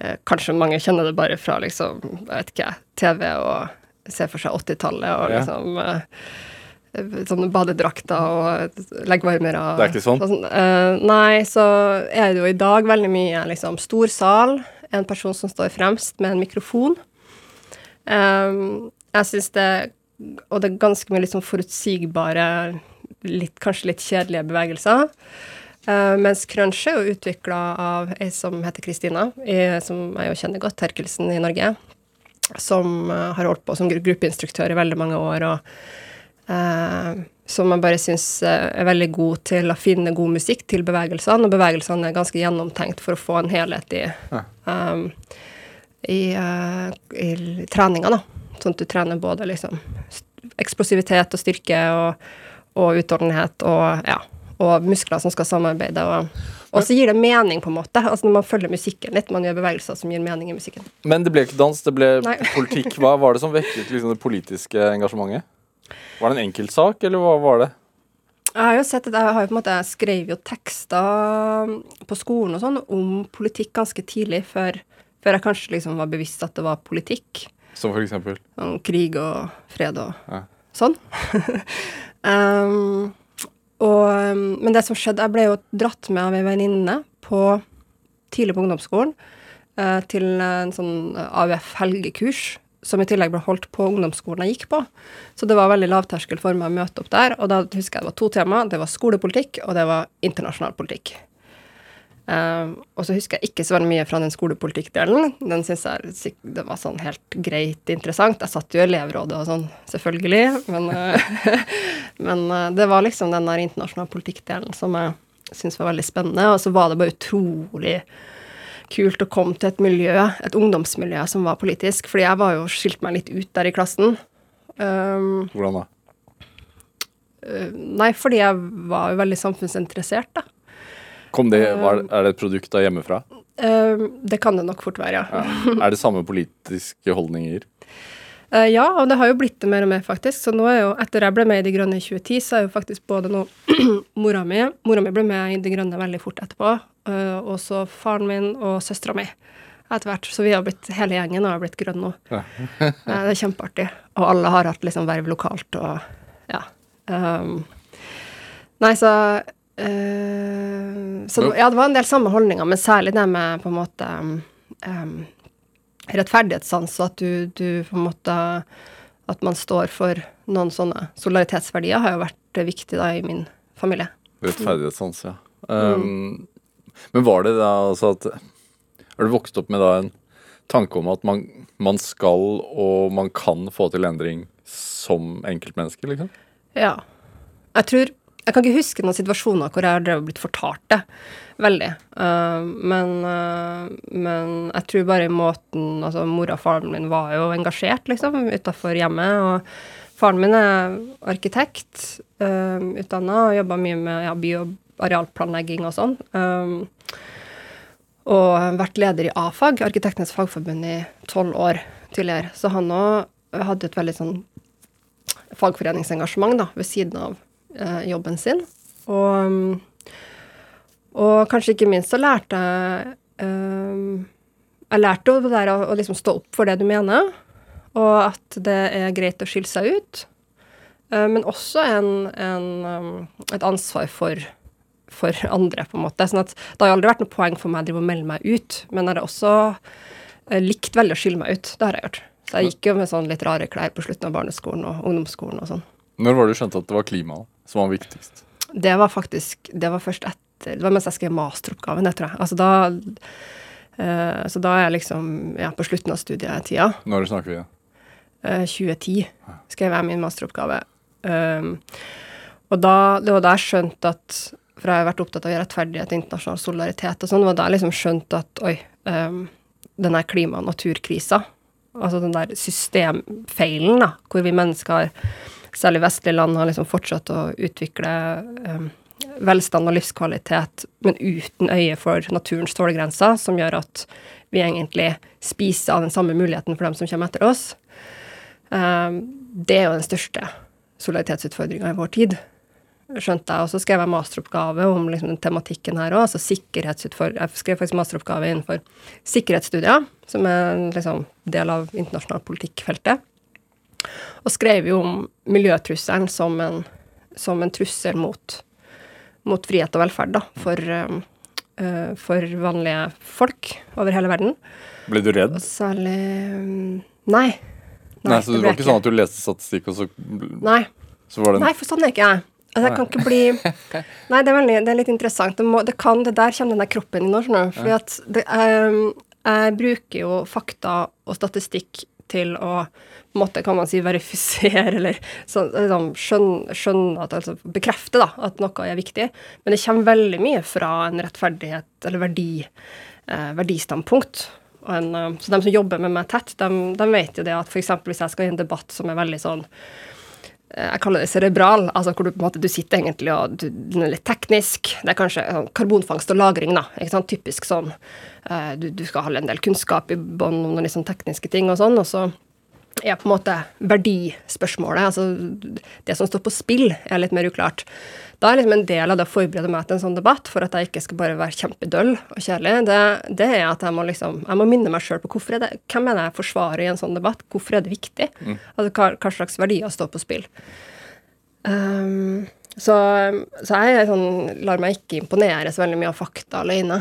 uh, Kanskje mange kjenner det bare fra liksom, jeg vet ikke, TV og ser for seg 80-tallet og liksom eh, Sånne badedrakter og leggvarmere.
Det er ikke sånn?
sånn. uh, nei, så er det jo i dag veldig mye liksom stor sal, en person som står fremst med en mikrofon. Um, jeg syns det Og det er ganske mye liksom forutsigbare, litt, kanskje litt kjedelige bevegelser. Uh, mens crunch er jo utvikla av ei som heter Kristina, som jeg jo kjenner godt, Terkelsen i Norge. Som uh, har holdt på som gruppeinstruktør i veldig mange år. og som jeg bare syns eh, er veldig god til å finne god musikk til bevegelsene. Og bevegelsene er ganske gjennomtenkt for å få en helhet i, um, i, uh, i treninga, da. Sånn at du trener både liksom eksplosivitet og styrke og, og utholdenhet og ja, og muskler som skal samarbeide. Og, og så gir det mening, på en måte. Altså Når man følger musikken litt, man gjør bevegelser som gir mening i musikken.
Men det ble ikke dans, det ble
Nei.
politikk. Hva var det som vekket liksom, det politiske engasjementet? Var det en enkeltsak, eller hva var det?
Jeg har jo sett at jeg har jo på en måte jeg skrev jo tekster på skolen og sånn om politikk ganske tidlig, før, før jeg kanskje liksom var bevisst at det var politikk.
Som for eksempel?
Om krig og fred og
Ja.
sånn. um, og, um, men det som skjedde Jeg ble jo dratt med av ei venninne på tidlig på ungdomsskolen uh, til en sånn AUF-helgekurs, som i tillegg ble holdt på ungdomsskolen jeg gikk på. Så det var veldig lavterskel for meg å møte opp der. Og da husker jeg det var to tema. Det var skolepolitikk, og det var internasjonal politikk. Uh, og så husker jeg ikke så veldig mye fra den skolepolitikkdelen. Den syns jeg det var sånn helt greit interessant. Jeg satt jo i elevrådet og sånn, selvfølgelig. Men, uh, men uh, det var liksom den der internasjonale politikkdelen som jeg syntes var veldig spennende. Og så var det bare utrolig kult å komme til et miljø, et ungdomsmiljø som var politisk. Fordi jeg var jo skilt meg litt ut der i klassen. Um,
Hvordan da?
eh, nei, fordi jeg var jo veldig samfunnsinteressert, da.
Kom det, var, er det et produkt da hjemmefra?
Um, det kan det nok fort være, ja.
Ja. Er det samme politiske holdninger?
Eh, ja, og det har jo blitt det mer og mer, faktisk. Så nå er jo, etter jeg ble med i De Grønne i 2010, så er jo faktisk både nå mora mi Mora mi ble med i De Grønne veldig fort etterpå. eh, og så faren min og søstera mi etter hvert. Så vi har blitt, hele gjengen har blitt grønn nå. Eh, det er kjempeartig. Og alle har hatt liksom verv lokalt og ja. Um, nei, så uh, Så ja, det var en del samme holdninger, men særlig det med på en måte um, rettferdighetssans, og at du, du på en måte At man står for noen sånne solidaritetsverdier, har jo vært viktig da i min familie.
Rettferdighetssans, ja. Um, Men var det da altså at Har du vokst opp med da en tanke om at man, man skal og man kan få til endring som enkeltmenneske, liksom?
Ja. Jeg tror Jeg kan ikke huske noen situasjoner hvor jeg har blitt fortalt det. Veldig. Uh, men, uh, men jeg tror bare i måten Altså, mora og faren min var jo engasjert, liksom, utafor hjemmet. Og faren min er arkitekt, uh, utdanna, og jobba mye med ja, by- og arealplanlegging og sånn. Um, og vært leder i A-fag, Arkitektenes Fagforbund, i tolv år tidligere. Så han òg hadde et veldig sånn fagforeningsengasjement da, ved siden av eh, jobben sin. Og, um, og kanskje ikke minst så lærte jeg um, Jeg lærte det der å, å liksom stå opp for det du mener, og at det er greit å skille seg ut. Eh, men også en, en, um, et ansvar for for andre, på en måte. Sånn at det har aldri vært noe poeng for meg å melde meg ut, men jeg har også eh, likt veldig å skille meg ut. Det har jeg gjort. Så jeg gikk jo med sånn litt rare klær på slutten av barneskolen og ungdomsskolen og sånn.
Når var det du skjønte at det var klimaet som var viktigst?
Det var faktisk Det var først etter Det var mens jeg skrev masteroppgaven, det tror jeg. Altså da uh, Så da er jeg liksom ja, på slutten av studietida.
Når snakker vi?
Uh, 2010 skrev jeg min masteroppgave. Um, og da, det var da jeg skjønte at For jeg har vært opptatt av rettferdighet, internasjonal solidaritet og sånn. Det var da jeg liksom skjønte at oi, um, den der klima- og naturkrisa, altså den der systemfeilen, da, hvor vi mennesker, særlig vestlige land, har liksom fortsatt å utvikle um, velstand og livskvalitet, men uten øye for naturens tålegrenser, som gjør at vi egentlig spiser av den samme muligheten for dem som kommer etter oss. Um, det er jo den største solidaritetsutfordringa i vår tid, skjønte jeg. Og så skrev jeg masteroppgave om liksom den tematikken her òg. Altså sikkerhetsutfor... Jeg skrev faktisk masteroppgave innenfor sikkerhetsstudier, som er en liksom, del av internasjonal politikkfeltet. Og skrev jo om miljøtrusselen som en, som en trussel mot, mot frihet og velferd da, for, uh, for vanlige folk over hele verden.
Ble du redd?
Særlig um, Nei.
Nei, så det var ikke sånn at du leste statistikk, og så,
Nei.
så var det en
Nei, for sånn er ikke jeg. Altså, jeg kan ikke bli Nei, det er, veldig, det er litt interessant. Det, må, det kan, det der kommer den der kroppen inn nå, skjønner du. Fordi at det, ehm, jeg bruker jo fakta og statistikk til å på en måte, kan man si, verifisere eller så, liksom, skjønne, skjønne at, altså, bekrefte da, at noe er viktig. Men det kommer veldig mye fra en rettferdighet eller verdi, eh, verdistandpunkt. En, eh, så de som jobber med meg tett, de, de vet jo det at f.eks. hvis jeg skal i en debatt som er veldig sånn jeg kaller det cerebral, altså hvor du på en måte du sitter egentlig og du, den er litt teknisk. Det er kanskje sånn, karbonfangst og -lagring, da. ikke sant, Typisk sånn. eh, du, du skal ha en del kunnskap i bånd om noen liksom tekniske ting og sånn, og så er på en måte verdispørsmålet, altså det som står på spill, er litt mer uklart. Da er liksom en del av det å forberede meg til en sånn debatt, for at jeg ikke skal bare være kjempedøll og kjedelig, det, det er at jeg må liksom, jeg må minne meg sjøl på hvorfor er det, hvem er det jeg forsvarer i en sånn debatt, hvorfor er det viktig? Altså hva, hva slags verdier står på spill? Um, så, så jeg sånn, lar meg ikke imponere så veldig mye av fakta alene.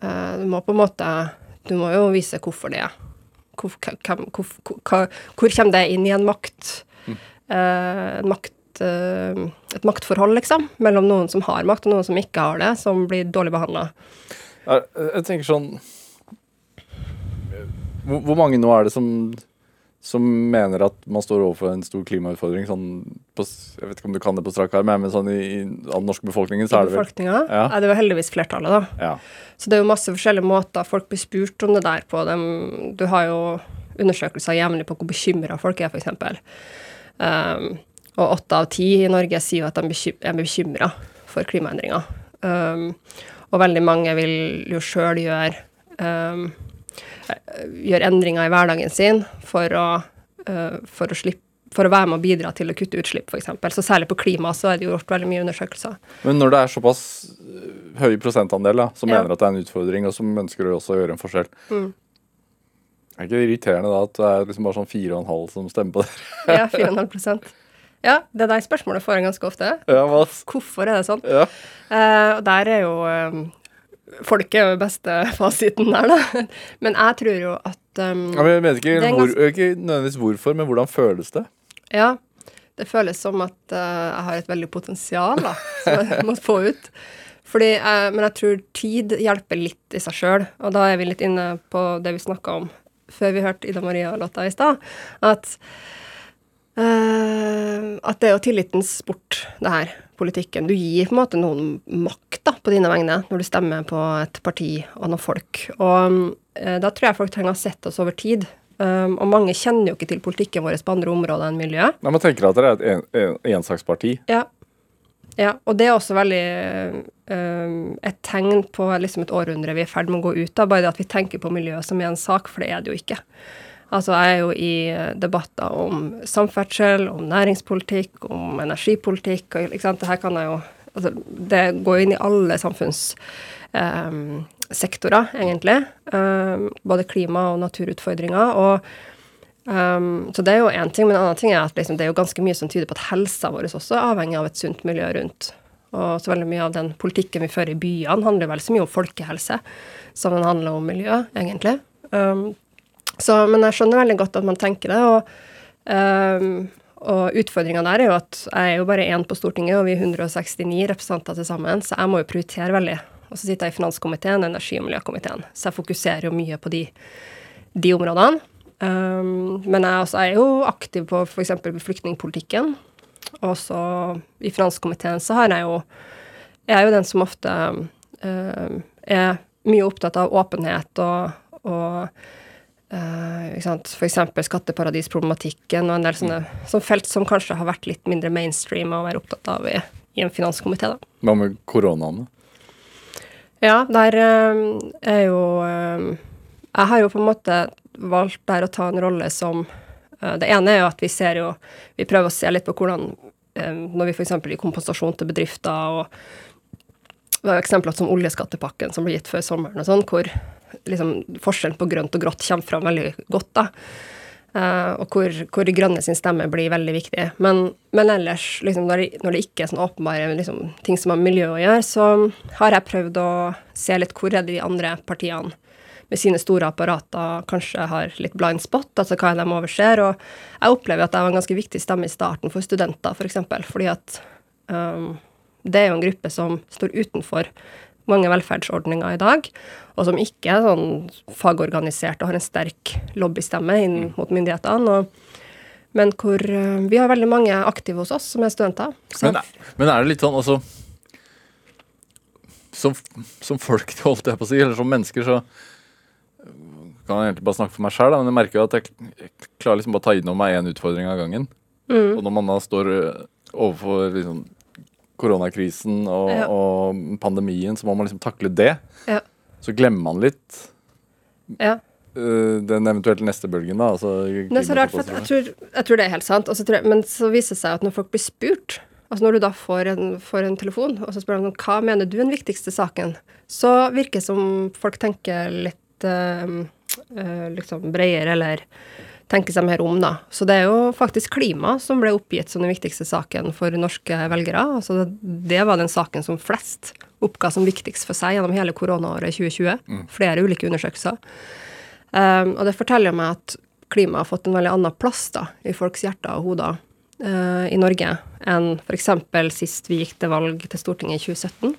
Uh, du må på en måte Du må jo vise hvorfor det er. Hvor, hvem, hvor, hvor, hvor kommer det inn i en makt uh, en makt, uh, et maktforhold, liksom, mellom noen som har makt, og noen som ikke har det, som blir dårlig behandla?
Jeg tenker sånn hvor, hvor mange nå er det som, som mener at man står overfor en stor klimautfordring? Sånn på, jeg vet ikke om du kan det på strak arm, men sånn i, i den norske befolkningen så
I
er det vel? Ja.
Er det jo heldigvis flertallet, da.
ja.
Så det er jo masse forskjellige måter folk blir spurt om det der på. De, du har jo undersøkelser jevnlig på hvor bekymra folk er, f.eks. Um, og åtte av ti i Norge sier jo at de er bekymra for klimaendringer. Um, og veldig mange vil jo sjøl gjøre um, gjøre endringer i hverdagen sin for å, uh, for å slippe for å være med og bidra til å kutte utslipp, f.eks. Så særlig på klima så er det jo gjort veldig mye undersøkelser.
Men når det er såpass øh, høy prosentandel da, som
Ja.
mener at det er en utfordring, og som ønsker å også gjøre en forskjell,
Mm.
er ikke det irriterende da at det er liksom bare sånn fire og en halv som stemmer på det?
Ja, 4,5% Ja, det er de spørsmålet får jeg ganske ofte.
Ja?
Hvorfor er det sånn?
Ja.
Uh, og der er jo eh, Folket er jo beste fasiten der, da. Men jeg tror jo at um,
Ja, men jeg mener ikke, hvor, ikke nødvendigvis hvorfor, men hvordan føles det?
Ja. Det føles som at uh, jeg har et veldig potensial da, som jeg må få ut. Fordi, uh, men jeg tror tid hjelper litt i seg sjøl, og da er vi litt inne på det vi snakka om før vi hørte Ida Maria-låta i stad, at uh, at det er jo tillitens sport, det her, politikken. Du gir på en måte noen makt på dine vegne når du stemmer på et parti og noen folk. Og eh, da tror jeg folk trenger å ha sett oss over tid. Um, og mange kjenner jo ikke til politikken vår på andre områder enn miljø.
Nei, Man tenker at dere er et en, en, ensaksparti.
Ja. ja. Og det er også veldig um, et tegn på liksom et århundre vi er i ferd med å gå ut av. Bare det at vi tenker på miljøet som en sak, for det er det jo ikke. Altså, jeg er jo i debatter om samferdsel, om næringspolitikk, om energipolitikk. og ikke sant, det her kan jeg jo altså, Det går inn i alle samfunnssektorer, um, egentlig. Um, både klima- og naturutfordringer. og um, Så det er jo én ting, men en annen ting er at liksom, det er jo ganske mye som tyder på at helsa vår også er avhengig av et sunt miljø rundt. Og så veldig mye av den politikken vi fører i byene, handler vel så mye om folkehelse som den handler om miljø, egentlig. Um, så, men jeg skjønner veldig godt at man tenker det. og um, og utfordringa der er jo at jeg er jo bare én på Stortinget, og vi er 169 representanter til sammen, så jeg må jo prioritere veldig. Og så sitter jeg i finanskomiteen, energi- og miljøkomiteen, så jeg fokuserer jo mye på de, de områdene. Um, men jeg, altså, jeg, er jo aktiv på f.eks. flyktningpolitikken. Og så i finanskomiteen så har jeg jo Jeg er jo den som ofte um, er mye opptatt av åpenhet og, og Uh, F.eks. skatteparadisproblematikken og en del sånne, sånne, felt som kanskje har vært litt mindre mainstream å være opptatt av i, i en finanskomité.
Hva med koronaene?
Ja, der uh, er jo uh, Jeg har jo på en måte valgt der å ta en rolle som Det ene er jo at vi ser jo Vi prøver å se litt på hvordan Når vi f.eks. gir kompensasjon til bedrifter og det var eksempler som oljeskattepakken som ble gitt før sommeren, og sånn, hvor liksom, forskjellen på grønt og grått kommer fram veldig godt. da. Uh, og hvor, hvor grønne sin stemme blir veldig viktig. Men, men ellers, liksom, når, det, når, det, ikke er sånn åpenbare liksom, ting som har miljø å gjøre, så har jeg prøvd å se litt hvor er de andre partiene med sine store apparater kanskje har litt blind spot, altså hva de overser. Og jeg opplever at jeg var en ganske viktig stemme i starten for studenter, f.eks. For eksempel, fordi at um, det er jo en gruppe som står utenfor mange velferdsordninger i dag, og som ikke er sånn fagorganisert og har en sterk lobbystemme inn mm. mot myndighetene. Og, men hvor uh, vi har veldig mange aktive hos oss som er studenter.
Men, men, er det litt sånn altså som, som, folk, holdt jeg på å si, eller som mennesker, så kan jeg egentlig bare snakke for meg sjøl, men jeg merker jo at jeg, jeg klarer liksom bare å ta innom meg én utfordring av gangen. Mm. Og når man da står eh, overfor liksom koronakrisen og, ja. og, pandemien, så må man liksom takle det. Ja. Så glemmer man litt ja. uh, den eventuelt neste bølgen, da. Altså,
det er så rart, for jeg tror, jeg tror, det er helt sant. Jeg, men så viser det seg at når folk blir spurt, altså når du da får en, får en telefon, og så spør de hva mener du er den viktigste saken, så virker det som folk tenker litt uh, uh, liksom bredere, eller tenke seg mer om, da. Så det er jo faktisk klima som ble oppgitt som den viktigste saken for norske velgere. Altså det, det var den saken som flest oppga som viktigst for seg gjennom hele koronaåret 2020. Mm. Flere ulike undersøkelser. Um, og det forteller meg at klima har fått en veldig annen plass da, i folks hjerter og hoder uh, i Norge enn f.eks. sist vi gikk til valg til Stortinget i 2017.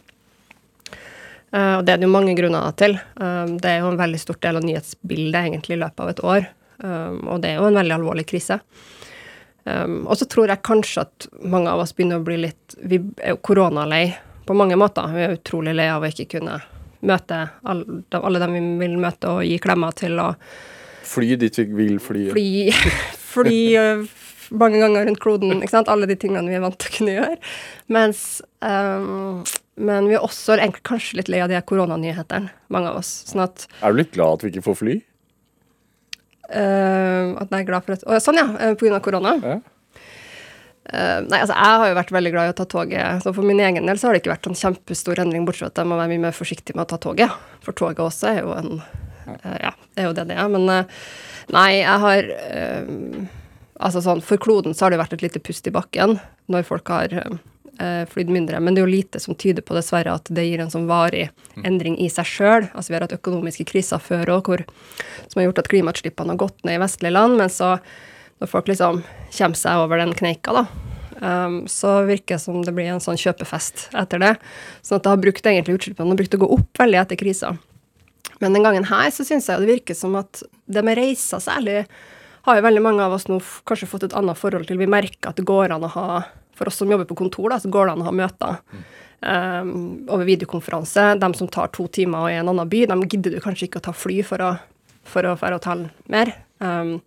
Uh, og det er det jo mange grunner til. Um, det er jo en veldig stort del av nyhetsbildet egentlig i løpet av et år. Um, og det er jo en veldig alvorlig krise. Um, og så tror jeg kanskje at mange av oss begynner å bli litt Vi er jo koronalei på mange måter. Vi er utrolig lei av å ikke kunne møte alle, alle dem vi vil møte, og gi klemmer til og
Fly dit vi vil fly.
Fly, fly øh, mange ganger rundt kloden. ikke sant? Alle de tingene vi er vant til å kunne gjøre. Mens um, Men vi er også kanskje litt lei av de koronanyhetene, mange av oss. sånn at
Er du litt glad at vi ikke får fly?
Uh, at jeg er glad for at Å, sånn, ja. På grunn av korona. Ja. Uh, nei, altså jeg har jo vært veldig glad i å ta toget. Så for min egen del så har det ikke vært sånn kjempestor endring, bortsett fra at jeg må være mye mer forsiktig med å ta toget. For toget også er jo en uh, Ja, det er jo det det er. Men uh, nei, jeg har Altså sånn, for kloden så har det vært et lite pust i bakken når folk har flydd mindre. Men det er jo lite som tyder på, dessverre, at det gir en sånn varig mm. endring i seg sjøl. Altså vi har hatt økonomiske kriser før òg, som har gjort at klimautslippene har gått ned i vestlige land. men så når folk liksom kommer seg over den kneika, da, um, så virker det som det blir en sånn kjøpefest etter det. Sånn at det har brukt egentlig utslippene har brukt å gå opp veldig etter krisa. Men den gangen her så syns jeg det virker som at det med reiser særlig har jo veldig mange av oss nå kanskje fått et annet forhold til. Vi merker at det går an å ha For oss som jobber på kontor, da, så går det an å ha møter um, over videokonferanse. De som tar to timer og er i en annen by, de gidder du kanskje ikke å ta fly for å, for å, for å tale mer. Um,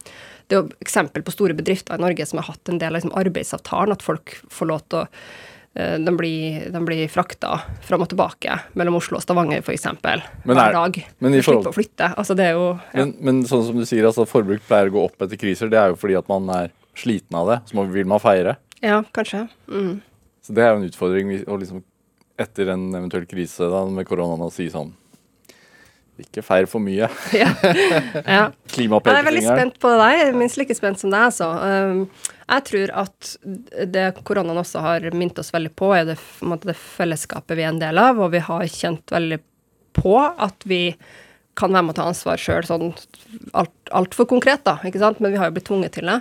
det er jo eksempel på store bedrifter i Norge som har hatt en del av liksom, arbeidsavtalen, at folk får lov til å uh, de blir, de blir frakta fram og tilbake mellom Oslo og Stavanger, f.eks. hver dag.
Men i
forhold... å flytte. Altså, det er jo
ja. men, men, sånn som du sier, altså, forbruk pleier å gå opp etter kriser. Det er jo fordi at man er sliten av det. Så vil man feire.
Ja, kanskje. Mm.
Så det er jo en utfordring å liksom etter en eventuell krise da, med koronaen å si sånn ikke feir for mye.
ja. ja. Jeg er veldig spent på deg. Minst like spent som deg, altså. Um, jeg tror at det koronaen også har minnet oss veldig på, er det, det fellesskapet vi er en del av, og vi har kjent veldig på at vi kan være med å ta ansvar sjøl, sånn altfor alt konkret, da, ikke sant, men vi har jo blitt tvunget til det.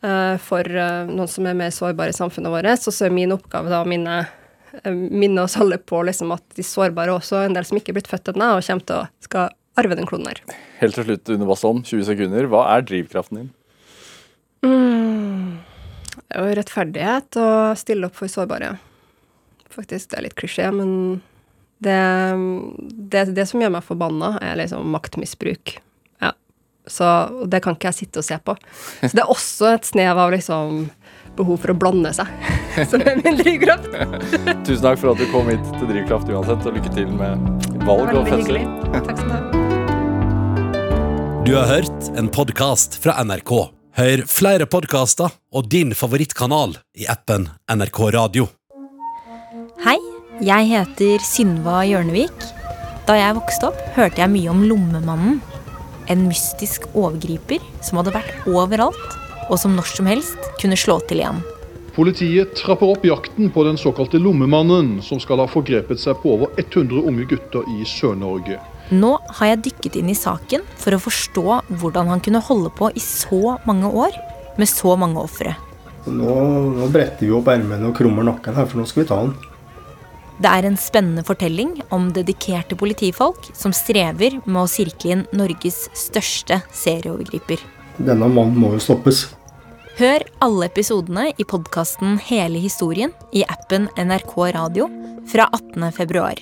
Uh, for uh, noen som er mer sårbare i samfunnet vårt. Og så er min oppgave da å minne, uh, minne oss alle på liksom, at de sårbare også, en del som ikke er blitt født ennå, og kommer til å skal arve den kloden her.
Helt til slutt, Une Basson, 20 sekunder. Hva er drivkraften din?
Mm, det er jo rettferdighet å stille opp for sårbare. Faktisk, det er litt klisjé, men det, det, det som gjør meg forbanna, er liksom maktmisbruk. Så det kan ikke jeg sitte og se på. Så det er også et snev av liksom behov for å blande seg, som er min drivkraft.
Tusen takk for at du kom hit til Drivkraft uansett, og lykke til med valg og fødsel.
Takk skal du ha.
Du har hørt en podkast fra NRK. Hør flere podkaster og din favorittkanal i appen NRK Radio.
Hei, jeg heter Synva Hjørnevik. Da jeg vokste opp, hørte jeg mye om Lommemannen en mystisk overgriper som hadde vært overalt, og som når som helst kunne slå til igjen.
Politiet trapper opp jakten på den såkalte lommemannen, som skal ha forgrepet seg på over 100 unge gutter i Sør-Norge.
Nå har jeg dykket inn i saken for å forstå hvordan han kunne holde på i så mange år med så mange ofre.
Nå, nå bretter vi opp ermene og krummer nakken her, for nå skal vi ta han.
Det er en spennende fortelling om dedikerte politifolk som strever med å sirkle inn Norges største serieovergriper.
Denne mannen må jo stoppes.
Hør alle episodene i podkasten Hele historien i appen NRK Radio fra 18. februar.